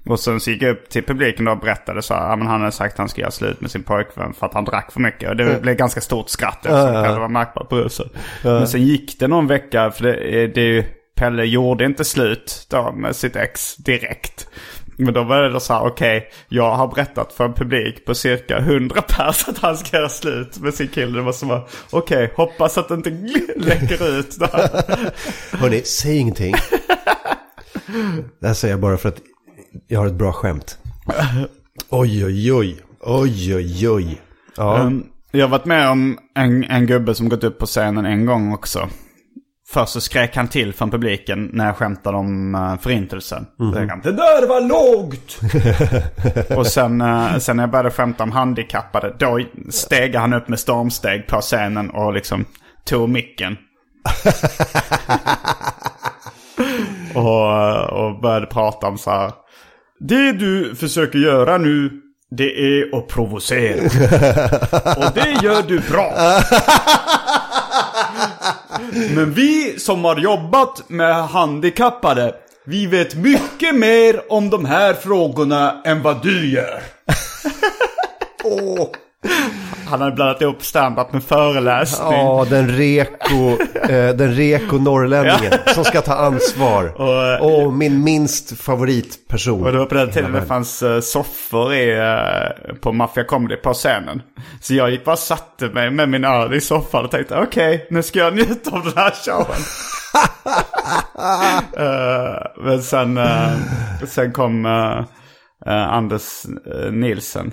Och sen så gick jag upp till publiken då och berättade så här, ja, men han hade sagt att han skulle göra slut med sin pojkvän för att han drack för mycket. Och det blev ganska stort skratt eftersom ja. Pelle var märkbart berusad. Men sen gick det någon vecka, för det, det är ju, Pelle gjorde inte slut då med sitt ex direkt. Men då var det så här, okej, jag har berättat för en publik på cirka 100 pers att han ska göra slut med sin kille. Det var som okej, hoppas att det inte läcker ut där. Hörni, säg ingenting. Det här säger jag bara för att jag har ett bra skämt. Oj, oj, oj. Oj, oj, oj. Ja. Um, jag har varit med om en, en gubbe som gått upp på scenen en gång också. Först så skrek han till från publiken när jag skämtade om uh, förintelsen. Så han, Det där var lågt! och sen, eh, sen när jag började skämta om handikappade, då steg han upp med stormsteg på scenen och liksom tog micken. och, och började prata om så här. Det du försöker göra nu, det är att provocera. Och det gör du bra. Men vi som har jobbat med handikappade, vi vet mycket mer om de här frågorna än vad du gör. Han hade blandat ihop stand-up med föreläsning. Ja, den reko, eh, den reko norrlänningen som ska ta ansvar. Och, Och min minst favoritperson. Och det var på den tiden det fanns uh, soffor i, eh, på Mafia Comedy på scenen. Så jag gick bara och satte mig med min öl i soffan och tänkte okej, nu ska jag njuta av den här showen. Eh, men sen, eh, sen kom eh, eh, Anders uh, Nilsen.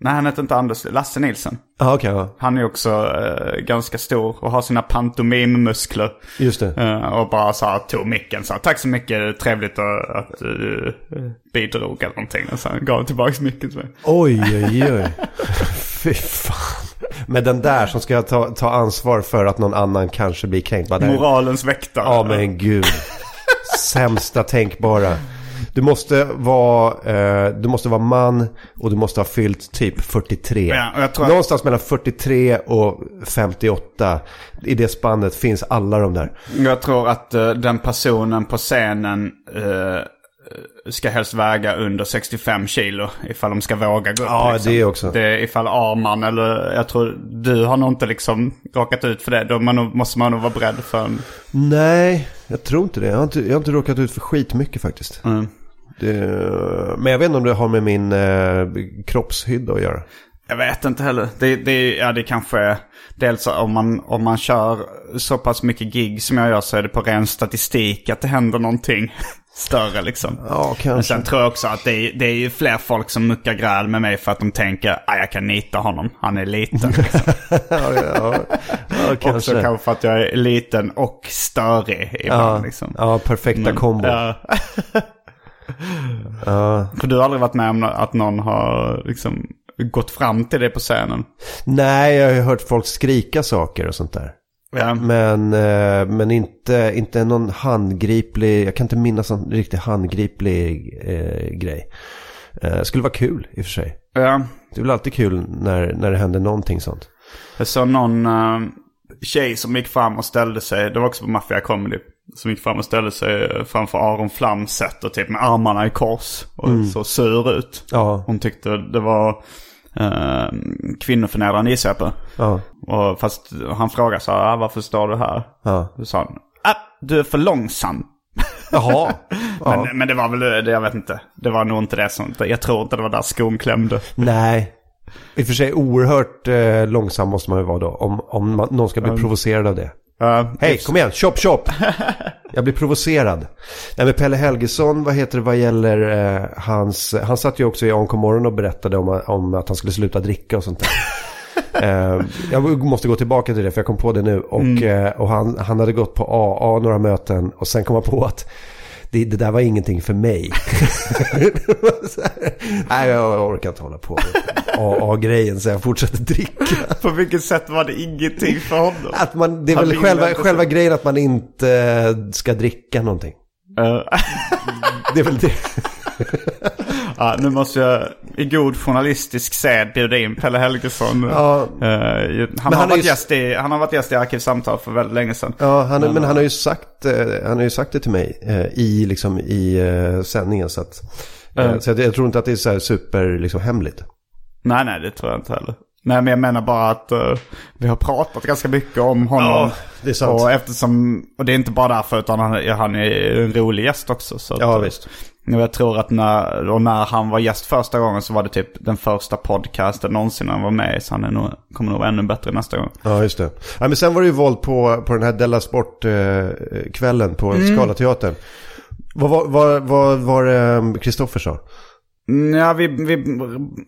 Nej, han heter inte Anders, Lasse Nilsen. Ja, okej. ja. Han är också eh, ganska stor och har sina pantomimmuskler. Just det. Eh, och bara så här tog micken så här, tack så mycket, trevligt att, du eh, bidrog eller någonting. Och sen gav tillbaka micken till mig. Oj, oj, oj. Fy fan. Men den där som ska ta, ta ansvar för att någon annan kanske blir kränkt. Moralens väktare. Ja, men gud. Sämsta tänkbara. Du måste, vara, eh, du måste vara man och du måste ha fyllt typ 43. Ja, att- Någonstans mellan 43 och 58. I det spannet finns alla de där. Jag tror att eh, den personen på scenen eh, ska helst väga under 65 kilo ifall de ska våga gå upp. Ja, liksom. det också. Det ifall Arman eller jag tror du har nog inte liksom råkat ut för det. Då man måste man nog vara beredd för en... Nej, jag tror inte det. Jag har inte, jag har inte råkat ut för skit mycket faktiskt. Mm. Det, men jag vet inte om det har med min eh, kroppshydda att göra. Jag vet inte heller. Det, det, ja, det kanske är... Dels om man, om man kör så pass mycket gig som jag gör så är det på ren statistik att det händer någonting större liksom. Ja, kanske. Men sen tror jag också att det är, det är ju fler folk som muckar gräl med mig för att de tänker att jag kan nita honom. Han är liten. Liksom. ja, ja, ja, ja, också kanske. kanske för att jag är liten och störig ibland. Ja, liksom. ja, perfekta Men- kombo. Ja. För du har aldrig varit med om att någon har liksom gått fram till dig på scenen? Nej, jag har ju hört folk skrika saker och sånt där. Ja. Men, eh, men inte, inte någon handgriplig, jag kan inte minnas någon riktigt handgriplig eh, grej. Eh, skulle vara kul i och för sig. ja. Det är väl alltid kul när, när det händer någonting sånt. Jag såg någon uh, tjej som gick fram och ställde sig, det var också på Mafia Comedy, som gick fram och ställde sig framför Aron Flams sätt och typ med armarna i kors och så sur ut. Ja, Hon tyckte det var uh, kvinnoförnedrande gissar jag på. ja, Och fast han frågade så här, ah, varför står du här? ja. Då sa han, ah, du är för långsam. Jaha. Ja. Men, men det var väl, det, jag vet inte. Det var nog inte det som, jag tror inte det var där skon klämde. Nej. I och för sig oerhört eh, långsam måste man ju vara då. Om, om man, någon ska bli provocerad av det. Uh, Hej, kom igen, chop chop! Jag blir provocerad. Nej men Pelle Helgesson, vad heter det vad gäller eh, hans... Han satt ju också i Onko morgon och berättade om, om att han skulle sluta dricka och sånt där. Eh, jag måste gå tillbaka till det för jag kom på det nu. Och, eh, och han, han hade gått på AA några möten och sen kom han på att det, det där var ingenting för mig. Nej, jag orkar inte hålla på AA-grejen så jag fortsätter dricka. På vilket sätt var det ingenting för honom? Att man, det är Han väl själva, själva grejen att man inte ska dricka någonting. Eh, Det är väl det. ja, nu måste jag i god journalistisk sed bjuda in Pelle Helgesson. Ja. Eh, han, han har varit ju- gäst i, han har varit gäst i Arkivsamtal för väldigt länge sedan. Ja, han, men han har ju sagt, eh, han har ju sagt det till mig eh, i, liksom, i eh, sändningen. Så att Eh, Så jag, jag tror inte att det är så här super liksom, hemligt. Nej, nej, det tror jag inte heller. Nej, men jag menar bara att eh, vi har pratat ganska mycket om honom. Ja, det är sant. Och eftersom, och det är inte bara därför utan han, han är en rolig gäst också. Så att, Ja, eh, visst. Och jag tror att när, och när han var gäst första gången så var det typ den första podcasten någonsin han var med i. Så han är nog, kommer nog vara ännu bättre nästa gång. Ja, just det. Ja, men sen var det ju våld på, på den här Della Sport-kvällen på Mm. Scalateatern. Vad var vad, vad, var det Kristoffer sa? Ja, vi, vi,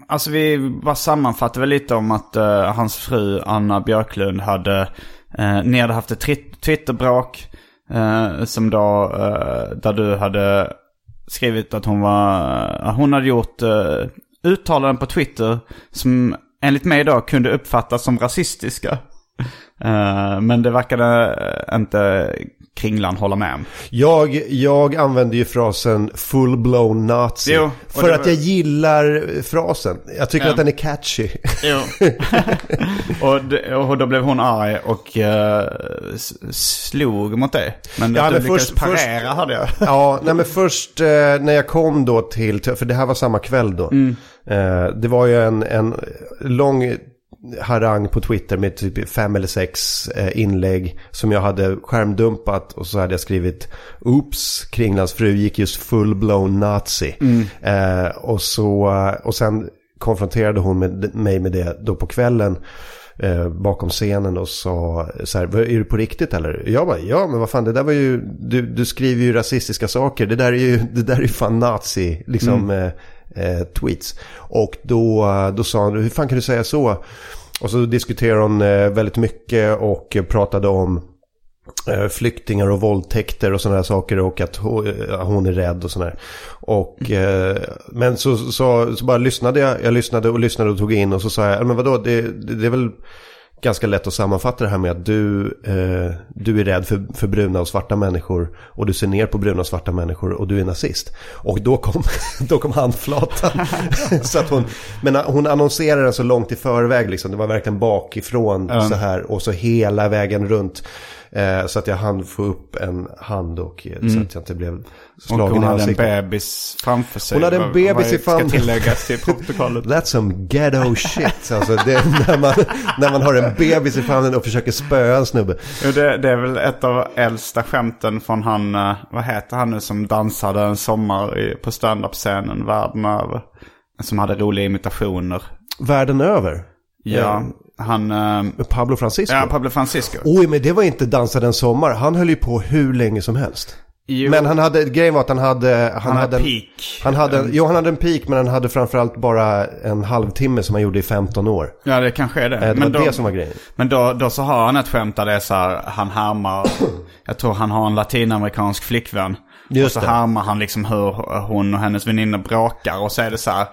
alltså vi bara sammanfattade väl lite om att uh, hans fru Anna Björklund hade, uh, ni hade haft ett Twitterbråk uh, som då, uh, där du hade skrivit att hon var, hon hade gjort uh, uttalanden på Twitter som enligt mig då kunde uppfattas som rasistiska. Eh, men det verkade inte Kringlan hålla med om. Jag, jag använder ju frasen full-blown nazi. Jo, för det att jag gillar frasen. Jag tycker Ja. att den är catchy. Jo. och, det- och då blev hon arg och s- slog mot dig. Men Ja, du men lyckades först- parera först- hörde jag. Ja, nej men först eh, när jag kom då till, för det här var samma kväll då. Eh, det var ju en, en lång harang på Twitter med typ fem eller sex eh, inlägg som jag hade skärmdumpat och så hade jag skrivit Oops, Kringlands fru gick just full-blown nazi. Eh, och, så, och sen konfronterade hon med, mig med det då på kvällen eh, bakom scenen och sa så här, "Vad- är du på riktigt eller? Jag bara, ja men vad fan det där var ju, du, du skriver ju rasistiska saker, det där är ju, det där är ju fan nazi, liksom eh, eh, tweets. Och då, eh, då sa han, hur fan kan du säga så? Och så diskuterade hon eh, väldigt mycket och pratade om eh, flyktingar och våldtäkter och sådana här saker och att hon, eh, hon är rädd och sådär. Och, eh, men så, så, så bara lyssnade jag, jag lyssnade och lyssnade och tog in och så sa jag, men vadå, det, det, det är väl ganska lätt att sammanfatta det här med att du, eh, du är rädd för, för bruna och svarta människor och du ser ner på bruna och svarta människor och du är nazist. Och då kom, då kom handflatan. så att hon, men hon annonserade den så långt i förväg liksom, det var verkligen bakifrån så här och så hela vägen runt. Eh, så att jag hann få upp en hand och eh, så att jag inte blev Och slagen hon i hade en ansiktet. bebis framför sig. Hon hade en bebis i famnen. ska tilläggas till protokollet. That's some ghetto shit. Alltså när man, när man har en bebis i famnen och försöker spöa en snubbe. Det, det är väl ett av äldsta skämten från han, eh, vad heter han nu som dansade en sommar på standup-scenen världen över. Som hade roliga imitationer. Världen över. Ja, han, eh, Pablo Francisco. ja Pablo Francisco. Oj, men det var inte Dansade en sommar. Han höll ju på hur länge som helst. Jo, Men han hade, grejen var att han hade... Han, han hade en, peak. Han hade, en, jo, han hade en peak, men han hade framförallt bara en halvtimme som han gjorde i 15 år. Ja, det kanske är det. Eh, Det var men då, det som var grejen. Men då, då så har han ett skämt där det är så här, han härmar, jag tror han har en latinamerikansk flickvän. Just och så det. härmar han liksom hur hon och hennes väninna bråkar. Och så är det så här,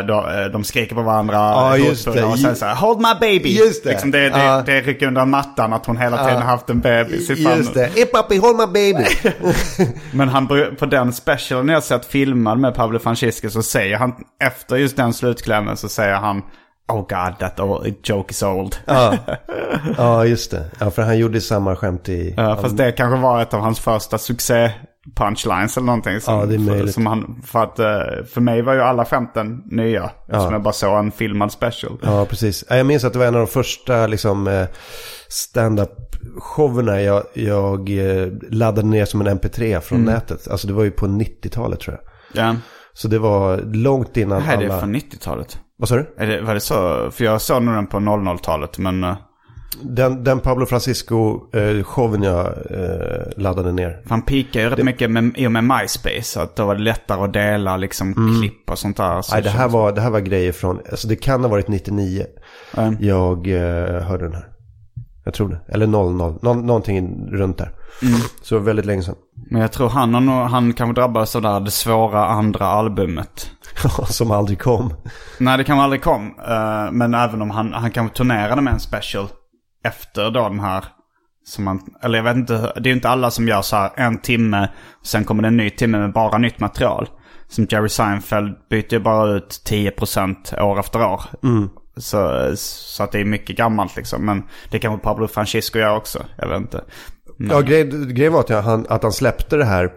eh, då, eh, de skriker på varandra. Ja, just hotfulla, det. Och sen så här, hold my baby. Just det. Liksom det, det, Ja. det rycker under mattan att hon hela tiden har haft en bebis i famnen. Just det. Hey papi, hold my baby. Men han, på den specialen jag sett filmad med Pablo Francisco så säger han, efter just den slutklämmen så säger han Oh god, that old, joke is old. ja. ja, just det. Ja, för han gjorde samma skämt i... Ja, fast det kanske var ett av hans första succé punchlines eller någonting. Som, Ja, det är möjligt. som han, för att eh, för mig var ju alla skämten nya. Som jag bara såg en filmad special. Ja, precis. Ja, Jag minns att det var en av de första liksom, eh, stand-up-showerna jag, jag eh, laddade ner som en mp3 från Mm. nätet. Alltså det var ju på 90-talet tror jag. Ja. Så det var långt innan Här är alla... det från 90-talet. Vad sa du? Är det, var det så? För jag såg nog den på 00-talet men... eh, Den, den Pablo Francisco-showen jag eh, laddade ner. Han pikade ju rätt mycket med, i och med MySpace. Så att då var det lättare att dela liksom klipp och sånt där. Så Mm. Nej, det här, var, det här var grejer från... Alltså det kan ha varit 99. Mm. Jag eh, hörde den här. Jag tror det. Eller 00. Nå, någonting runt där. Mm. Så det väldigt länge sedan. Men jag tror han, nog, han kanske drabbades av det det svåra andra albumet. Som aldrig kom. Nej, det kan aldrig kom. Eh, men även om han, han kanske turnerade med en special efter då den här. Som man, eller jag vet inte, det är ju inte alla som gör så här en timme. Sen kommer det en ny timme med bara nytt material. Som Jerry Seinfeld byter ju bara ut 10% år efter år. Så, så att det är mycket gammalt liksom. Men det kanske Pablo Francisco gör också. Jag vet inte. Men, Ja, grej, grejen var att, han, att han släppte det här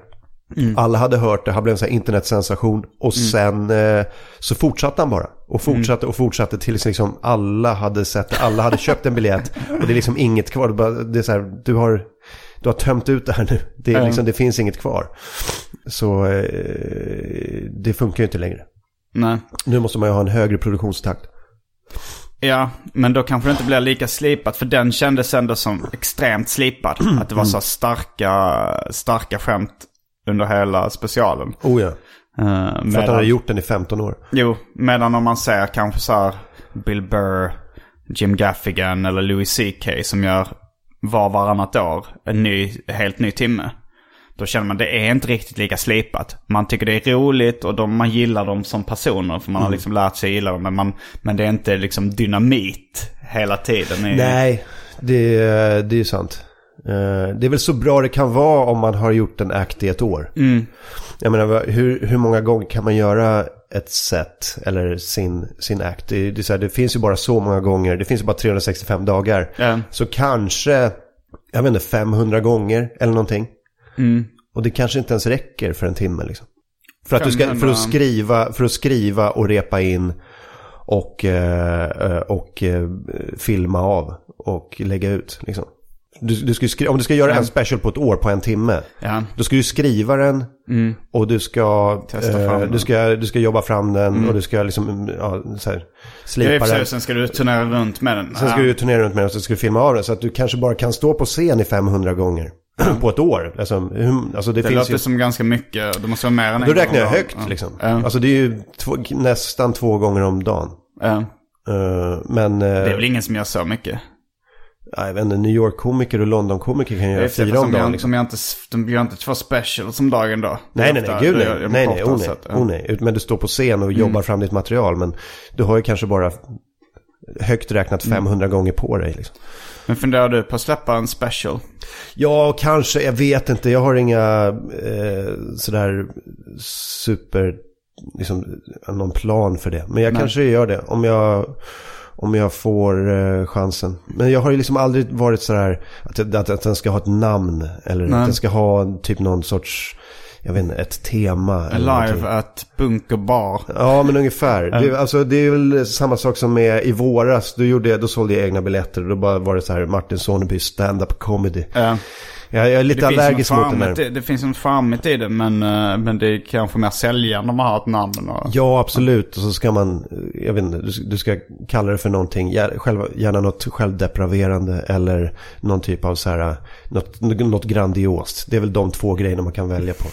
Alla hade hört det, han blev en sån här internetsensation. Och sen eh, så fortsatte han bara. Och fortsatte och fortsatte tills liksom alla hade sett det. Alla hade köpt en biljett. Och det är liksom inget kvar. Det är, bara, det är så här, du har, du har tömt ut det här nu. Det, är liksom, det finns inget kvar. Så eh, det funkar ju inte längre. Nej. Nu måste man ju ha en högre produktionstakt. Ja, men då kanske det inte blir lika slipat. För den kändes ändå som extremt slipad. Att det var så starka, starka skämt under hela specialen. Oh ja. Uh, För att han hade gjort den i 15 år. Jo, medan om man ser kanske så här Bill Burr, Jim Gaffigan eller Louis CK som gör var varannat år en ny, helt ny timme. Då känner man det är inte riktigt lika slipat. Man tycker det är roligt och de, man gillar dem som personer. För man har liksom lärt sig gilla dem. Men, man, men det är inte liksom dynamit hela tiden. i- Nej, det, det är ju sant. Eh, Det är väl så bra det kan vara om man har gjort en act i ett år. Jag menar, hur, hur många gånger kan man göra ett set eller sin, sin act? Det, det, här, det finns ju bara så många gånger, det finns ju bara 365 dagar. Ja. Så kanske, jag vet inte, 500 gånger eller någonting. Och det kanske inte ens räcker för en timme liksom. För att, du ska, för 500. att, skriva, för att skriva och repa in och, eh, eh, och eh, filma av och lägga ut. Liksom. Du, du ska skri- om du ska göra en special på ett år på en timme. Ja. Då ska du skriva den och du ska, eh, du ska, du ska jobba fram den och du ska liksom, ja, så här, Ja, slipa den. sen ska du turnera runt med den. Sen ska du turnera runt med den och så ska du filma av den. Så att du kanske bara kan stå på scen i 500 gånger på ett år. Alltså, hur, alltså det, det finns låter ju... som ganska mycket. Det måste vara mer än en Då räknar jag högt dagen. liksom. Ja. Alltså det är ju två, nästan två gånger om dagen. Ja. Eh, men, eh, Det är väl ingen som gör så mycket. Ja, jag vet inte, New York-komiker och London-komiker kan göra är fyra om som dagen. Liksom. gör inte, de gör inte två specials om dagen då. Nej, nej, nej, gud nej. Nej, nej, oh, nej, ja. Mm. oh, nej. Men du står på scen och jobbar fram ditt material. Men du har ju kanske bara högt räknat Mm. 500 gånger på dig. Liksom. Men funderar du på att släppa en special? Ja, kanske. Jag vet inte. Jag har inga eh, sådär super, liksom, någon plan för det. Men jag kanske gör det om jag, om jag får eh, chansen. Men jag har ju liksom aldrig varit sådär att, att, att den ska ha ett namn. Eller Nej. att den ska ha typ någon sorts, jag vet inte, ett tema. eller någonting. Live at Bunker Bar. Ja, men ungefär. Det, alltså, det är väl samma sak som med i våras. Då, gjorde jag, då sålde jag egna biljetter. Då bara var det så här Martin Soneby stand-up comedy. Ja. Jag, jag är lite Det allergisk mot den där. det finns något charmigt i det men, eh, men det är kanske mer säljande om man har ett namn. Och, Ja, absolut. Och så ska man, jag vet inte, du, ska kalla det för någonting, själva, gärna något självdepraverande eller någon typ av så här, något, något grandiost. Det är väl de två grejerna man kan välja på.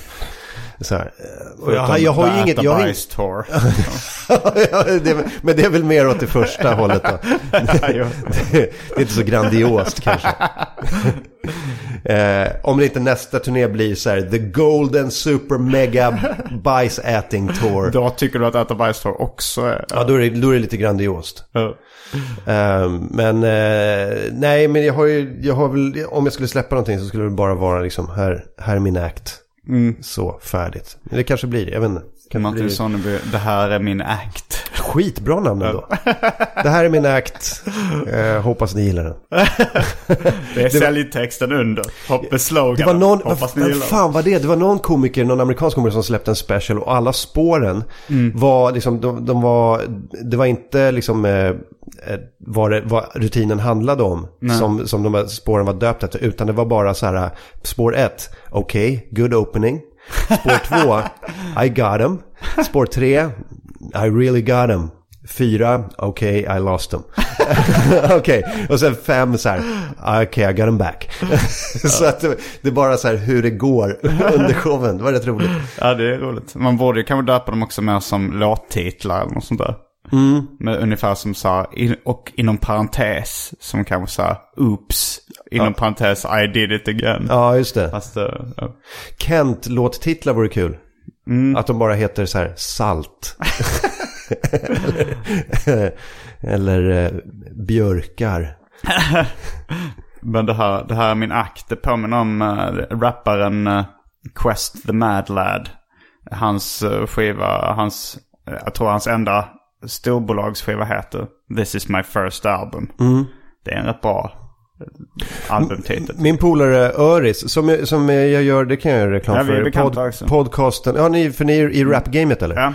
Så här. eh, Och jag, jag har ju inget... Jag har inget Bajs tour. Men det är väl mer åt det första hållet då. Det, det är inte så grandiost kanske. Eh, om det inte nästa turné blir så här, The Golden Super Mega Bajsäting Tour. Då tycker du att äta bajs tour också är... Ja, då är det, då är det lite grandiost. Ja. Eh, men eh, nej, men jag har ju, jag har väl, om jag skulle släppa någonting så skulle det bara vara liksom, här, här är min act. Mm. Så, färdigt. Men det kanske blir, jag vet inte. Kan Martin bli Sonneby, det här är min act. skitbra namn ändå. Det här är min act. Eh, hoppas ni gillar den. Det är säljtexten under. Hoppas slogan. Det var någon, Hoppas ni gillar fan var det? Det var någon komiker, någon amerikansk komiker som släppte en special och alla spåren var liksom, de, de var, det var inte liksom eh, eh, vad, det, vad rutinen handlade om som, som de här spåren var döpta efter, utan det var bara så här, spår ett, okej, good opening. Spår 2, I got him. Spår 3, I really got him. Fyra, okej, I lost him. Okej, och sen fem så här, okej, I got him back. så att det, det är bara så här hur det går under showen. Det var rätt roligt. Ja, det är roligt. Man borde ju kanske döpa dem också mer som låttitlar eller något sånt där. Mm. Med ungefär som så här, och inom parentes, som kanske så här, oops, inom parentes, I did it again. Ja, just det. Eh, ja. Kent-låttitlar vore kul. Att de bara heter så här, Salt. eller eller eh, Björkar. Men det här, det här är min akt. Det påminner om uh, rapparen eh, Quest the Mad Lad. Hans eh, skiva, hans, jag tror hans enda storbolagsskiva heter This is my first album. Det är en rätt bra albumtitel. Min polare Öris, som, jag- som jag gör, det kan jag göra reklam Ja, för. också. podcasten, ja ni, för ni är i rapgamet eller? Ja.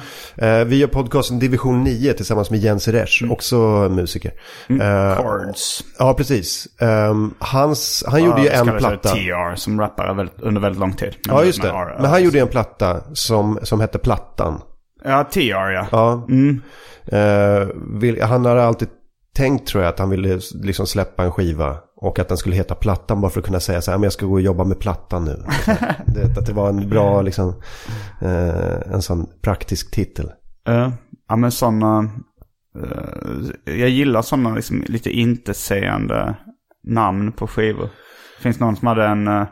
Eh, vi gör podcasten Division 9 tillsammans med Jens Resch, också musiker. Eh, Chords. ja, precis. Ehm, hans, han gjorde ju Ja, en platta. TR som rappare under väldigt lång tid. Men- Ja, just det. Men han gjorde en platta som, som hette Plattan. Ja, TR ja. Ja. Mm. Eh, vill, han har alltid tänkt tror jag att han ville liksom släppa en skiva. Och att den skulle heta Plattan bara för att kunna säga så här, men jag ska gå och jobba med Plattan nu. det, att det var en bra, liksom, eh, en sån praktisk titel. Ja, ja men sådana... jag gillar sådana liksom lite intetsägande namn på skivor. Det finns någon som hade en, eh,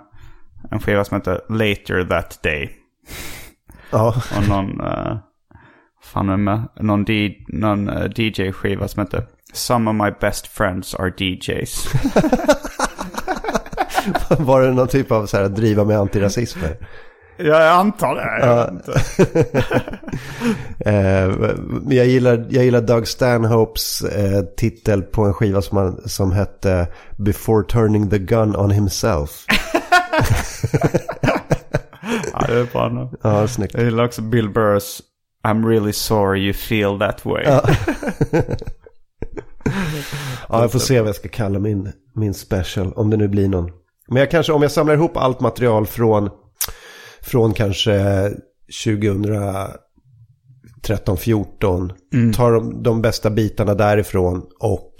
en skiva som heter Later That Day. Ja, Och någon... Uh, fan är med? Någon, någon eh, DJ-skiva som heter Some of my best friends are DJs. var det någon typ av så här, driva med antirasism? ja, jag antar det. Jag. Eh, men jag, gillar, jag gillar Doug Stanhopes eh, titel på en skiva som, han, som hette Before Turning the Gun on Himself. ja, det är bra nu. Ja, snyggt. Jag gillar också Bill Burrs I'm really sorry you feel that way. Ja, jag får se vad jag ska kalla min, min special, om det nu blir någon. Men jag kanske, om jag samlar ihop allt material från, från kanske 2013, 14 tar de, de bästa bitarna därifrån och,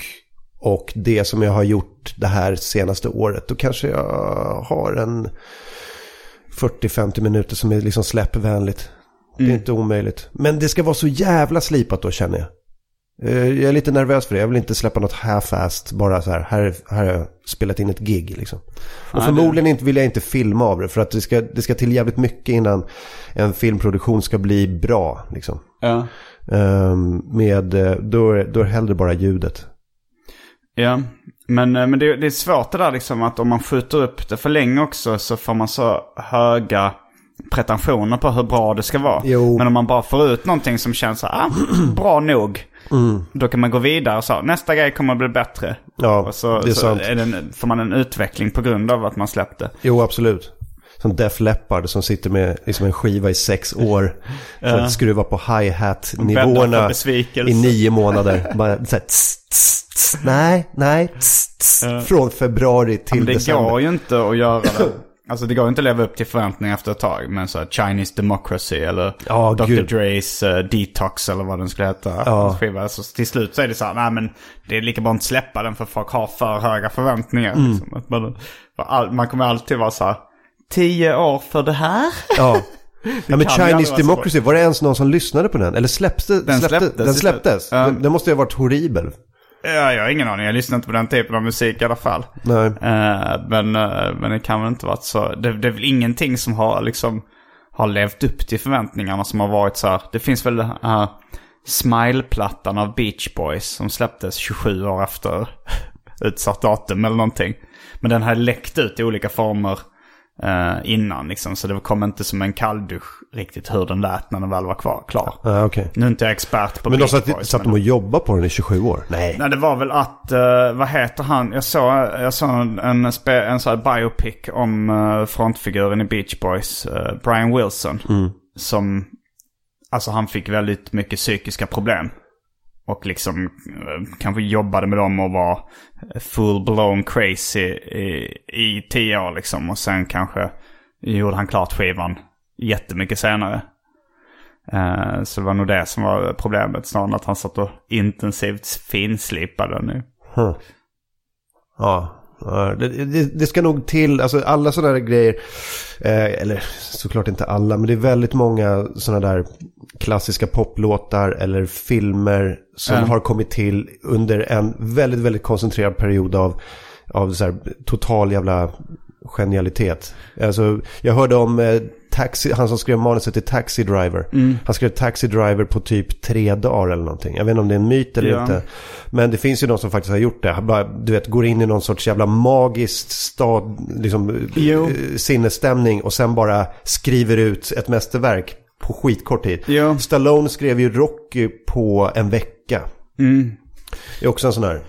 och det som jag har gjort det här senaste året, då kanske jag har en 40-50 minuter som är liksom släppvänligt. Det är inte omöjligt. Men det ska vara så jävla slipat då känner jag. Eh, Jag är lite nervös för det. Jag vill inte släppa något half-assed. Bara så här, här, här har jag spelat in ett gig liksom. Och förmodligen inte, vill jag inte filma av det. För att det ska, det ska till jävligt mycket innan en filmproduktion ska bli bra. Liksom. Ja. Ehm, med, eh, då, är- då är hellre bara ljudet. Ja, men, eh, men det, det är svårt det där liksom att om man skjuter upp det för länge också så får man så höga pretensioner på hur bra det ska vara. Jo. Men om man bara får ut någonting som känns så här, ah, bra nog. Då kan man gå vidare och så, nästa grej kommer att bli bättre. Ja, och så, det är så sant. är en, får man en utveckling på grund av att man släppte. Jo, absolut. Som Def Leppard som sitter med liksom en skiva i sex år. För att skruva på hi-hat-nivåerna i nio månader. Bara så här, tss, tss, tss, nej, nej, tss, tss, från februari till Men det december. går ju inte att göra det. Alltså det går inte att leva upp till förväntningar efter ett tag. Men så här Chinese Democracy eller Ja, Dr. gud. Dres eh, Detox eller vad den skulle heta. Skiva. Så till slut så är det så här, nej men det är lika bra att släppa den för folk har för höga förväntningar. Mm. Liksom. Man, man kommer alltid vara så här, tio år för det här? Ja. Ja men Chinese Democracy, var det ens någon som lyssnade på den? Eller släppte, Den släppte, släpptes den släpptes? Ja. Den, den måste ju ha varit horribel. Ja, jag har ingen aning. Jag lyssnar inte på den typen av musik i alla fall. Nej. Eh, men, eh, men det kan väl inte varit så. Det, det är väl ingenting som har liksom har levt upp till förväntningarna som har varit så här. Det finns väl uh, Smile-plattan av Beach Boys som släpptes 27 år efter utsatt datum eller någonting. Men den hade läckt ut i olika former eh, innan liksom. Så det kom inte som en kalldusch riktigt hur den lät när den väl var kvar, klar. Ja, okej. Nu är inte jag expert på Men de satt, Boys. satt men- de och jobbade på den i 27 år? Nej. Nej, det var väl att, eh, vad heter han? Jag såg, jag såg en, en, spe, en sån här biopic om uh, frontfiguren i Beach Boys, eh, Brian Wilson. Som, alltså han fick väldigt mycket psykiska problem. Och liksom eh, kanske jobbade med dem och var full-blown crazy i, i tio år liksom. Och sen kanske gjorde han klart skivan jättemycket senare. Eh, så det var nog det som var problemet snarare än att han satt och intensivt finslipade den nu. Huh. Ja, ja det, det, det ska nog till, alltså alla sådana där grejer, eh, eller såklart inte alla, men det är väldigt många sådana där klassiska poplåtar eller filmer som Ja. har kommit till under en väldigt, väldigt koncentrerad period av, av så här, total jävla genialitet. Alltså, jag hörde om eh, Taxi, han som skrev manuset till Taxi Driver. Han skrev Taxi Driver på typ tre dagar eller någonting. Jag vet inte om det är en myt eller Ja. inte. Men det finns ju någon som faktiskt har gjort det. Han Bara, du vet, går in i någon sorts jävla magiskt stad, liksom, Jo. eh, sinnesstämning och sen bara skriver ut ett mästerverk på skitkort tid. Jo. Stallone skrev ju Rocky på en vecka. Mm. Det är också en sån här.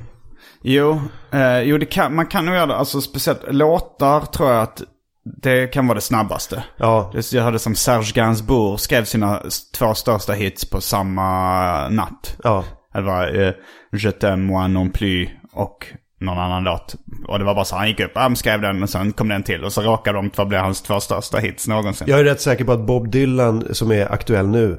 Jo, eh, jo kan, man kan nog göra det. Alltså speciellt låtar tror jag att det kan vara det snabbaste. Ja, Jag hörde som Serge Gainsbourg skrev sina två största hits på samma natt. ja. Det var eh, Je t'aime moi non plus och någon annan låt. Och det var bara så han gick upp, han skrev den och sen kom den till. Och så råkade de två bli hans två största hits någonsin. Jag är rätt säker på att Bob Dylan, som är aktuell nu,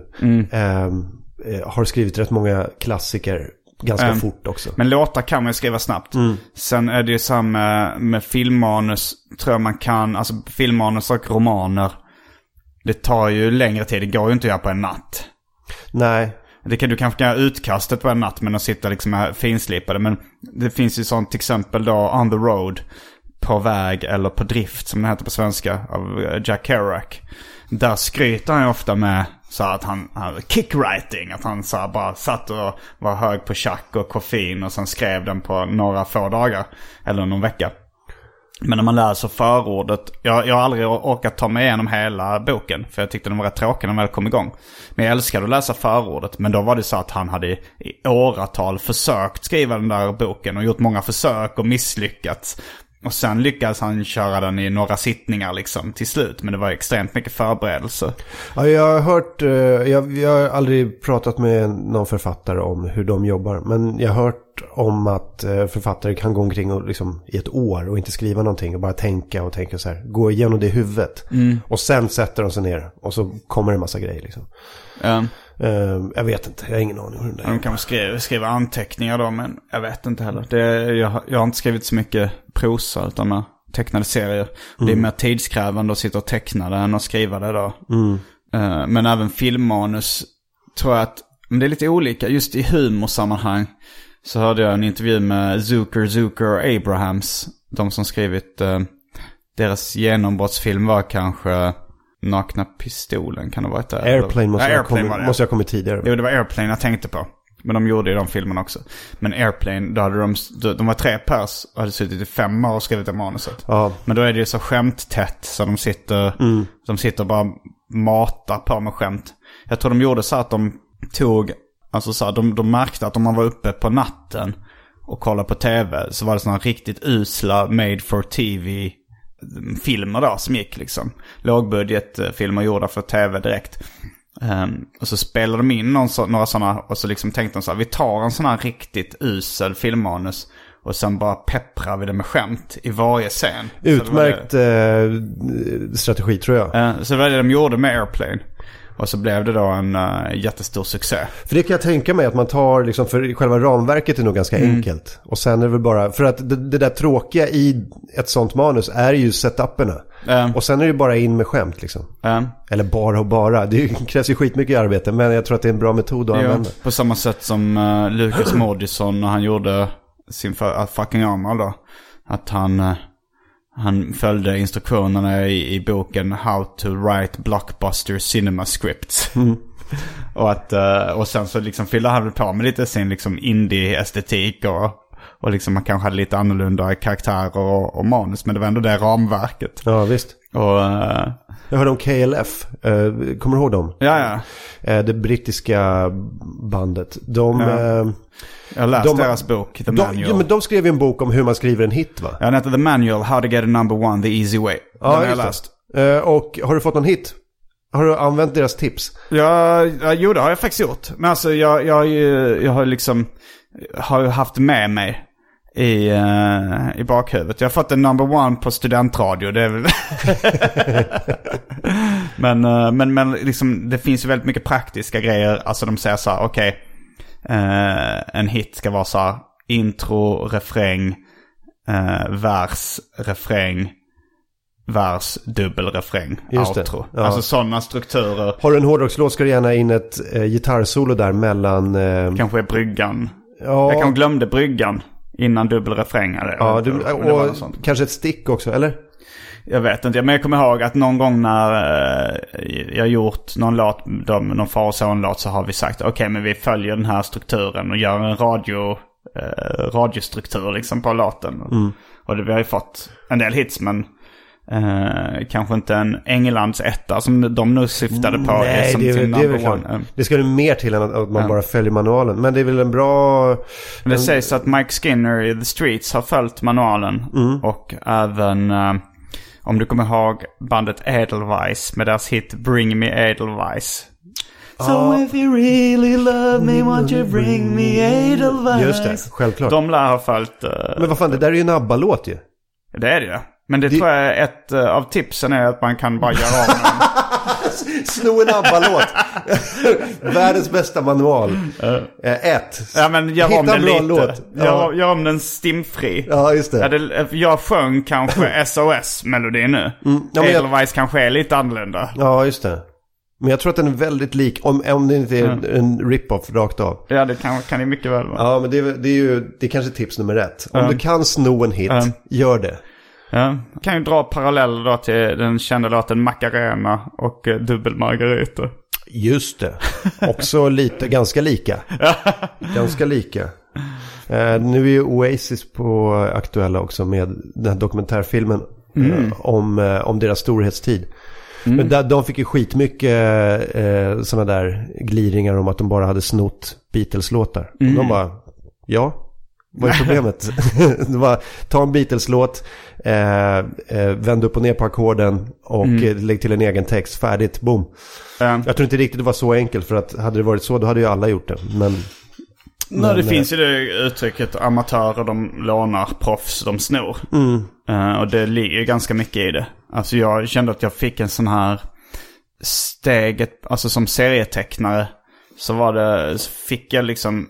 ehm, eh, har skrivit rätt många klassiker ganska Ehm, fort också. Men låtar kan man ju skriva snabbt. Sen är det ju med, med filmmanus, tror jag man kan, alltså filmmanus och romaner. Det tar ju längre tid, det går ju inte att göra på en natt. Nej, det kan, du kanske kan göra utkastet på en natt men att sitta liksom finslipade. Men det finns ju sånt till exempel då On the Road. På väg eller på drift som det heter på svenska av eh, Jack Kerouac. Där skryter han ju ofta med så att han, han kickwriting. Att han så bara satt och var hög på chack och koffein och sen skrev den på några få dagar. Eller någon vecka. Men när man läser förordet, jag, jag har aldrig orkat ta mig igenom hela boken. För jag tyckte den var rätt tråkig när man väl kom igång. Men jag älskade att läsa förordet. Men då var det så att han hade i åratal försökt skriva den där boken. Och gjort många försök och misslyckats. Och sen lyckades han köra den i några sittningar liksom till slut. Men det var extremt mycket förberedelse. Ja, jag har hört, eh, jag, jag har aldrig pratat med någon författare om hur de jobbar. Men jag har hört om att eh, författare kan gå omkring och liksom, i ett år och inte skriva någonting och bara tänka och tänka så här. Gå igenom det i huvudet. Och sen sätter de sig ner och så kommer det en massa grejer liksom. Um, Eh, jag vet inte, jag har ingen aning hur det de är. kan skriva, skriva anteckningar då, men jag vet inte heller. Det, jag, jag har inte skrivit så mycket prosa, utan med tecknade serier. Det är mer tidskrävande att sitta och teckna det än att skriva det då. Eh, men även filmmanus tror jag att, men det är lite olika. Just i humorsammanhang så hörde jag en intervju med Zucker, Zucker och Abrahams. De som skrivit, eh, deras genombrottsfilm var kanske Nakna Pistolen, kan det ha varit det? Airplane måste, Ja, Airplane kommit, det. måste jag ha kommit tidigare. Jo, det var Airplane jag tänkte på. Men de gjorde ju de filmerna också. Men Airplane, då hade de, de var tre pers och hade suttit i fem år och skrivit det manuset. Ja. Men då är det ju så skämttätt så de sitter, de sitter bara matar på med skämt. Jag tror de gjorde så att de tog, alltså så här, de, de märkte att om man var uppe på natten och kollade på tv så var det sådana riktigt usla made for tv filmer då som gick liksom. Lågbudgetfilmer gjorda för tv direkt. Ehm, och så spelade de in någon så, några sådana och så liksom tänkte de så här, vi tar en sån här riktigt usel filmmanus och sen bara pepprar vi det med skämt i varje scen. Så det det- Utmärkt eh, strategi tror jag. Eh, Så det var det de gjorde med Airplane. Och så blev det då en eh, jättestor succé. För det kan jag tänka mig att man tar, liksom, för själva ramverket är nog ganska Mm. enkelt. Och sen är det väl bara, för att det, det där tråkiga i ett sånt manus är ju setuperna. Eh, Och sen är det bara in med skämt liksom. eh, Eller bara och bara, det krävs ju skitmycket arbete. Men jag tror att det är en bra metod att ja, använda. på samma sätt som uh, Lucas Moodysson när han gjorde sin för, uh, fucking Armor då. Att han, eh, han följde instruktionerna i, i boken How to write blockbuster cinema scripts. och, att, eh, och sen så liksom fyllde han på med lite sin liksom indie-estetik och, och liksom man kanske hade lite annorlunda karaktärer och, och manus. Men det var ändå det ramverket. Ja, visst. Och eh, Jag hörde om KLF, eh, kommer du ihåg dem? ja, ja. Eh, det brittiska bandet. De, Ja. Jag har läst De- deras bok, The de, Manual. ja, men de skrev ju en bok om hur man skriver en hit va? Ja, den heter The Manual, How to get a number one the easy way. Den har jag läst. Och har du fått någon hit? Har du använt deras tips? Ja, ja, jo det har jag faktiskt gjort. Men alltså jag, jag, jag har liksom, har haft med mig i, eh, i bakhuvudet. Jag har fått en number one på studentradio. Det är väl... men, eh, men, men liksom, det finns ju väldigt mycket praktiska grejer. Alltså de säger så här, okej. eh, en hit ska vara så här, intro, refräng, vers, refräng, vers, dubbelrefräng, Just outro. Ja. Alltså sådana strukturer. Har du en hårdrockslåt ska du gärna in ett eh, gitarrsolo där mellan... Eh, Kanske bryggan. ja, Jag kanske glömde bryggan innan dubbelrefräng. Eller, ja, du, och sånt. kanske ett stick också, eller? Jag vet inte, men jag kommer ihåg att någon gång när eh, jag gjort någon låt, de, någon far och son-låt så har vi sagt okej men vi följer den här strukturen och gör en radio, eh, radiostruktur liksom på låten. Och det, vi har ju fått en del hits men Eh, kanske inte en Englands etta som de nu syftade på. Nej, som det är, sin det är klart. Det ska det mer till än att, man Ja. bara följer manualen. Men det är väl en bra... Det sägs att Mike Skinner i The Streets har följt manualen. Mm. Och även, eh, om du kommer ihåg bandet Edelweiss med deras hit Bring Me Edelweiss. So if you really love me won't you bring me Edelweiss? Just det, självklart. De lär ha följt, eh, Men vad fan, det där är ju en ABBA-låt ju. det är det ju. Men det, Det- tror jag är ett eh, av tipsen är att man kan bara göra om den. Sno en ABBA-låt. Världens bästa manual. Eh, ett. Ja men gör Hitta om en den bra lite. låt. Gör, Ja. gör om den stimfri. Ja, just det. Ja, det, jag sjöng kanske SOS-melodin nu. Mm. Ja, men jag- Edelweiss kanske är lite annorlunda. Ja, just det. Men jag tror att den är väldigt lik, om, om det inte är Mm. en rip-off rakt av. Ja, det kan, kan det mycket väl vara. Ja, men det är, det är ju, det är kanske tips nummer ett. Om Ja. du kan sno en hit, Ja. gör det. Ja. Kan ju dra paralleller då till den kända låten Macarena och eh, Dubbel Margarita. Just det. Också lite, ganska lika. ganska lika. Eh, nu är ju Oasis på aktuella också med den här dokumentärfilmen eh, om, eh, om deras storhetstid. Men där, de fick ju skitmycket eh, sådana där gliringar om att de bara hade snott Beatles-låtar. Och De bara, ja, vad är problemet? det var, ta en Beatles-låt, eh, eh, vänd upp och ner på ackorden och eh, lägg till en egen text, färdigt, boom. Ja. Jag tror inte riktigt det var så enkelt för att hade det varit så då hade ju alla gjort det. Men Nej, det Men, finns ju det uttrycket amatörer de lånar, proffs de snor. Eh, och det ligger ju ganska mycket i det. Alltså jag kände att jag fick en sån här steget, alltså som serietecknare. Så var det, så fick jag liksom,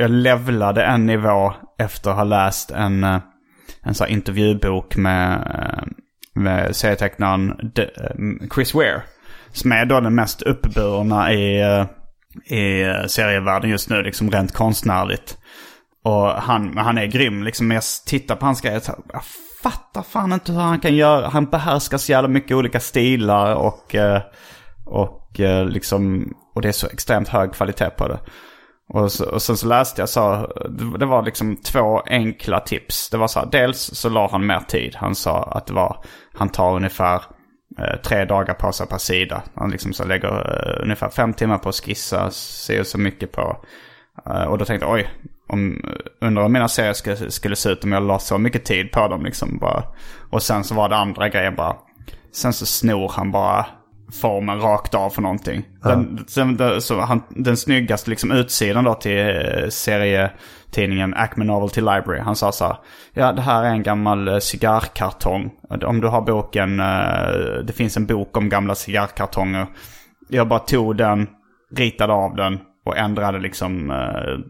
jag levlade en nivå efter att ha läst en, eh, en så här intervjubok med, eh, med serietecknaren eh, Chris Ware. Som är då den mest uppburna i, i serievärlden just nu, liksom rent konstnärligt. Och han, han är grym liksom. Men jag tittar på hans grejer så här, jag fattar fan inte hur han kan göra. Han behärskar så jävla mycket olika stilar och, och liksom, och det är så extremt hög kvalitet på det. Och, så, och sen så läste jag så, det- var liksom två enkla tips. Det var så här, dels så la han mer tid. Han sa att det var, han tar ungefär eh, tre dagar på sig per sida. Han liksom så lägger eh, ungefär fem timmar på att skissa, ser så mycket på. Eh, och då tänkte jag, oj, om, undrar om mina serier skulle, skulle se ut om jag la så mycket tid på dem liksom bara. Och sen så var det andra grejer bara. Sen så snor han bara formen rakt av för någonting. Den, sen, den, så han, den snyggaste liksom utsidan då till eh, serietidningen Acme Novelty Library. Han sa så här. Ja, det här är en gammal eh, cigarrkartong. Om du har boken, eh, det finns en bok om gamla cigarrkartonger. Jag bara tog den, ritade av den och ändrade liksom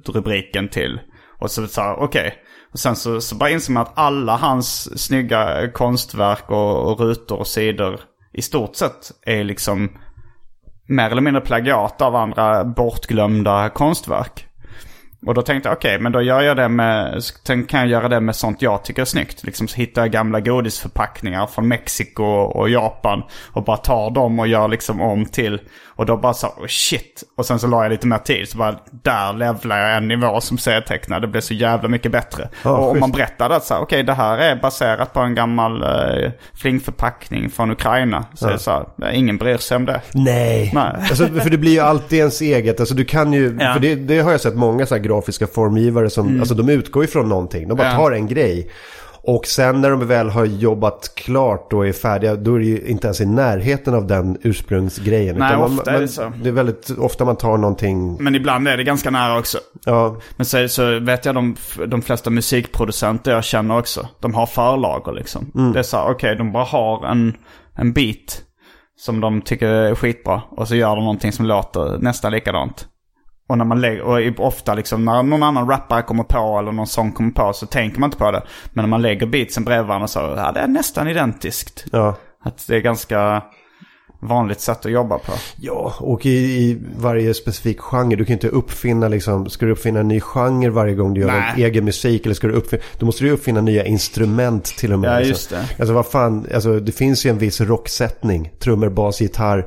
rubriken till. Och så sa okej. Och sen så, så bara insåg man att alla hans snygga konstverk och, och rutor och sidor i stort sett är liksom mer eller mindre plagiat av andra bortglömda konstverk. Och då tänkte jag okej, men då gör jag det med, kan jag göra det med sånt jag tycker är snyggt. Liksom så hittar jag gamla godisförpackningar från Mexiko och Japan och bara tar dem och gör liksom om till. Och då bara så, oh shit. Och sen så la jag lite mer tid, så bara där levlar jag en nivå som serietecknare. Det blev så jävla mycket bättre. Ja, och om man berättade att så okej det här är baserat på en gammal eh, flingförpackning från Ukraina. Så det så här, ingen bryr sig om det. Nej. Nej. Alltså, för det blir ju alltid ens eget. Alltså, du kan ju, Ja. för det, det har jag sett många så här grafiska formgivare som, alltså de utgår ifrån någonting. De bara Mm. Ja. tar en grej. Och sen när de väl har jobbat klart och är färdiga, då är det ju inte ens i närheten av den ursprungsgrejen. Nej, Utan ofta är det så. Det är väldigt ofta man tar någonting, Men ibland är det ganska nära också. ja, Men så, så vet jag de, de flesta musikproducenter jag känner också. De har förlager liksom. Det är så här, okej de bara har en, en bit som de tycker är skitbra. Och så gör de någonting som låter nästan likadant. Och när man lägger, och ofta liksom när någon annan rappare kommer på eller någon sång kommer på så tänker man inte på det. Men när man lägger beatsen bredvid varandra så, ja det är nästan identiskt. ja. Att det är ganska vanligt sätt att jobba på. Ja, och i, i varje specifik genre. Du kan inte uppfinna liksom, ska du uppfinna en ny genre varje gång du gör Nej. en egen musik? Eller ska du uppfinna, då måste du uppfinna nya instrument till och med. Ja, liksom. just det. Alltså vad fan, alltså det finns ju en viss rocksättning. Trummor, bas, gitarr.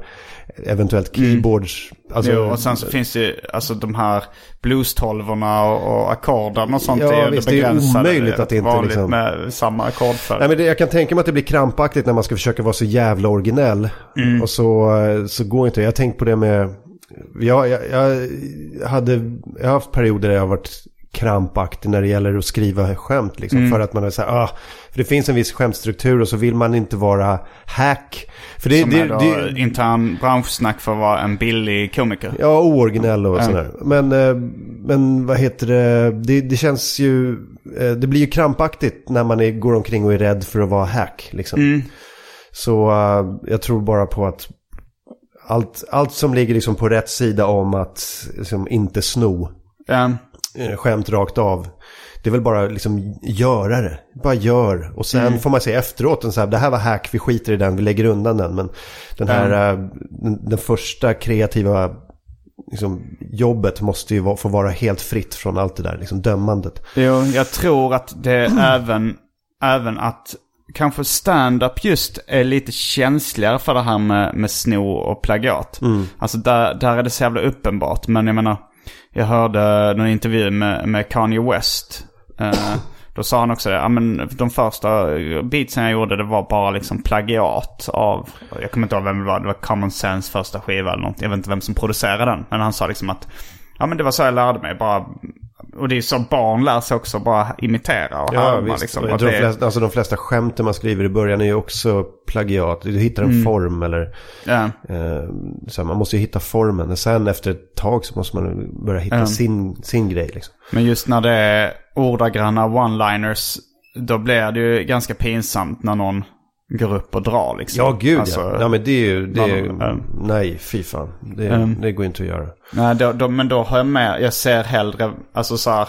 Eventuellt keyboards. Alltså, jo, och sen så finns det ju alltså de här blues-tolvorna och, och ackorden och sånt. Ja, är visst, det är omöjligt att det inte vanligt liksom- med samma ackordföljd. Nej, men det, jag kan tänka mig att det blir krampaktigt när man ska försöka vara så jävla originell. Mm. Och så, så går inte. Jag har tänkt på det med... Jag, jag, jag, hade, jag har haft perioder där jag har varit krampaktig när det gäller att skriva skämt. Liksom, Mm. För att man är så här, ah, för det finns en viss skämtstruktur och så vill man inte vara hack. För det, Som det, är då det, intern branschsnack för att vara en billig komiker. Ja, ooriginell och Ja. sådär. Men, eh, men vad heter det? det? Det känns ju... eh, Det blir ju krampaktigt när man är, går omkring och är rädd för att vara hack. Liksom. Mm. Så eh, jag tror bara på att allt, allt som ligger liksom på rätt sida om att liksom, inte sno Ja. Eh, skämt rakt av. Det är väl bara liksom göra det. Bara gör. Och sen Mm. får man se efteråt. Så här, det här var hack, vi skiter i den, vi lägger undan den. Men den här, eh, den, den första kreativa liksom, jobbet måste ju vara, få vara helt fritt från allt det där liksom, dömandet. Jo, jag tror att det även, även att kanske stand-up just är lite känsligare för det här med, med sno och plagiat. Alltså där, där är det så jävla uppenbart. Men jag menar, jag hörde någon intervju med, med Kanye West. Eh, då sa han också det, ja men de första beatsen jag gjorde det var bara liksom plagiat av, jag kommer inte ihåg vem det var, det var Common Sense första skiva eller något. Jag vet inte vem som producerade den. Men han sa liksom att, ja men det var så jag lärde mig, bara och det är så barn lär sig också bara imitera och härma liksom. De, flesta, alltså, de flesta skämten man skriver i början är ju också plagiat. Du hittar en Mm. form eller... Ja. Eh, så man måste ju hitta formen. Och sen efter ett tag så måste man börja hitta Ja. sin, sin grej. Liksom. Men just när det är ordagranna one-liners, då blir det ju ganska pinsamt när någon går upp och drar liksom. Ja, gud Alltså, ja. ja. men det är ju... Det är, ja. nej, fy fan. Det, Mm. det går inte att göra. Nej, då, då, men då har jag med, jag ser hellre, alltså så här,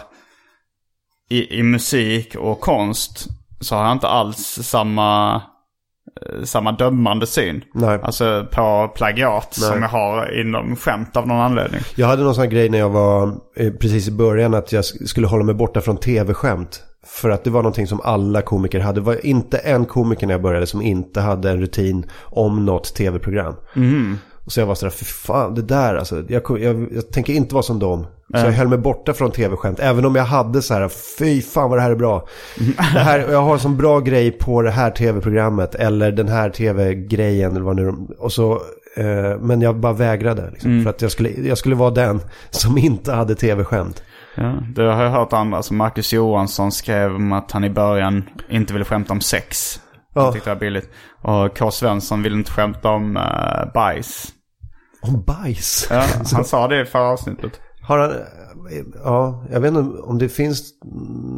i, i musik och konst så har jag inte alls samma, eh, samma dömande syn. Nej. Alltså på plagiat Nej. som jag har inom skämt av någon anledning. Jag hade någon sån här grej när jag var eh, precis i början att jag sk- skulle hålla mig borta från tv-skämt. För att det var någonting som alla komiker hade. Det var inte en komiker när jag började som inte hade en rutin om något tv-program. Och så jag var sådär, för fan det där alltså. Jag, jag, jag tänker inte vara som dem. Så jag höll mig borta från tv-skämt. Även om jag hade så här, fy fan vad det här är bra. Det här, jag har en sån bra grej på det här tv-programmet. Eller den här tv-grejen. Eller vad nu, och så, eh, men jag bara vägrade. Liksom, För att jag skulle, jag skulle vara den som inte hade tv-skämt. Ja, det har jag hört andra. Som Marcus Johansson skrev om att han i början inte ville skämta om sex. Ja. Han tyckte det var billigt. Och K. Svensson ville inte skämta om uh, bajs. Om bajs. Ja, han sa det i förra avsnittet. Har han, ja, jag vet inte om det finns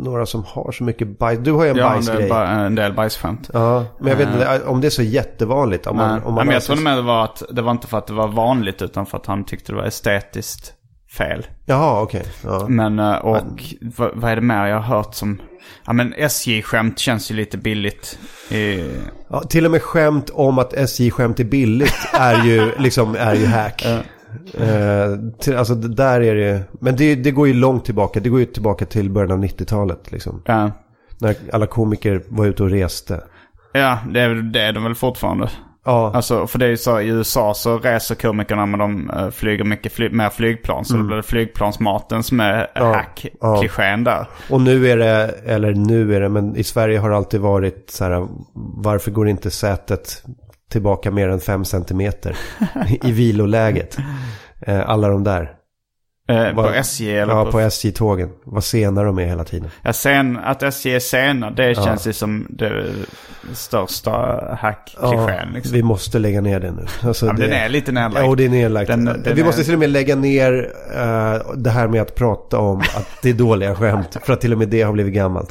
några som har så mycket bajs. Du har ju en Ja, bajsgrej. bara en del bajsskämt. Ja, men jag vet inte om det är så jättevanligt. Om man, Nej, om man men jag tror med det var att det var inte för att det var vanligt utan för att han tyckte det var estetiskt fel. Jaha, okej. Ja. Men, eh, och vad, vad är det mer jag har hört som... Ja men SJ-skämt känns ju lite billigt. I, Ja, till och med skämt om att SJ-skämt är billigt är ju, liksom, är ju hack. Eh, till, alltså där är det, men det, det går ju långt tillbaka. Det går ju tillbaka till början av 90-talet. Liksom. ja, När alla komiker var ute och reste. ja, det är, det är de väl fortfarande. Ja, Alltså, för det är ju så i USA så reser komikerna men de eh, flyger mycket fly, mer flygplan. Så blir det flygplansmaten som är Mm. Ja, ja. hack-klichén där. och nu är det, eller nu är det, men i Sverige har det alltid varit så här, varför går inte sätet tillbaka mer än fem centimeter i viloläget? Eh, alla de där. Eh, på Vad- SJ eller Ja, på... på SJ-tågen. Vad sena de är hela tiden. Ja, sen, att SJ är sena, det känns ju som det största hack-klichén. liksom. vi måste lägga ner det nu. Alltså, Ja, det, den är lite nedlagd. Ja, och det är nedlagt. Den- den vi är- måste till och med lägga ner eh, det här med att prata om att det är dåliga skämt. För att till och med det har blivit gammalt.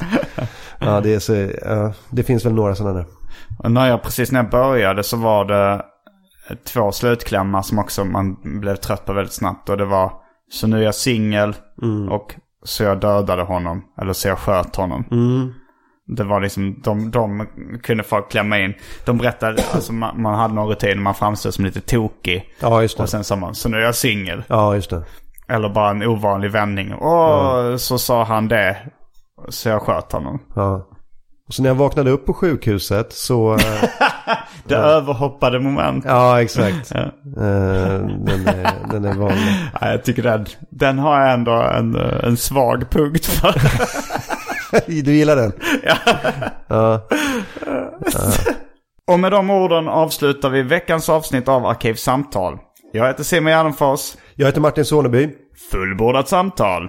Ja, det, är så, ja, det finns väl några sådana där. Och när jag, precis när jag började så var det två slutklämmar som också man blev trött på väldigt snabbt. Och det var Så nu är jag singel Mm. och så jag dödade honom. Eller så jag sköt honom. Mm. Det var liksom, de, de kunde folk klämma in. De berättade, alltså man, man hade någon rutin, man framstod som lite tokig. Ja, just det. Och sen sa man, så nu är jag singel. Ja, just det. Eller bara en ovanlig vändning. Åh, så sa han det. Så jag sköt honom. Ja. Och så när jag vaknade upp på sjukhuset så... eh, Det överhoppade moment. ja, exakt. Ja. Eh, den, är, den är vanlig. Ja, jag tycker den, den har jag ändå en, en svag punkt för. Du gillar den? Ja. Och med de orden avslutar vi veckans avsnitt av Arkivsamtal. Jag heter Simon Gärdenfors. Jag heter Martin Soneby. Fullbordat samtal.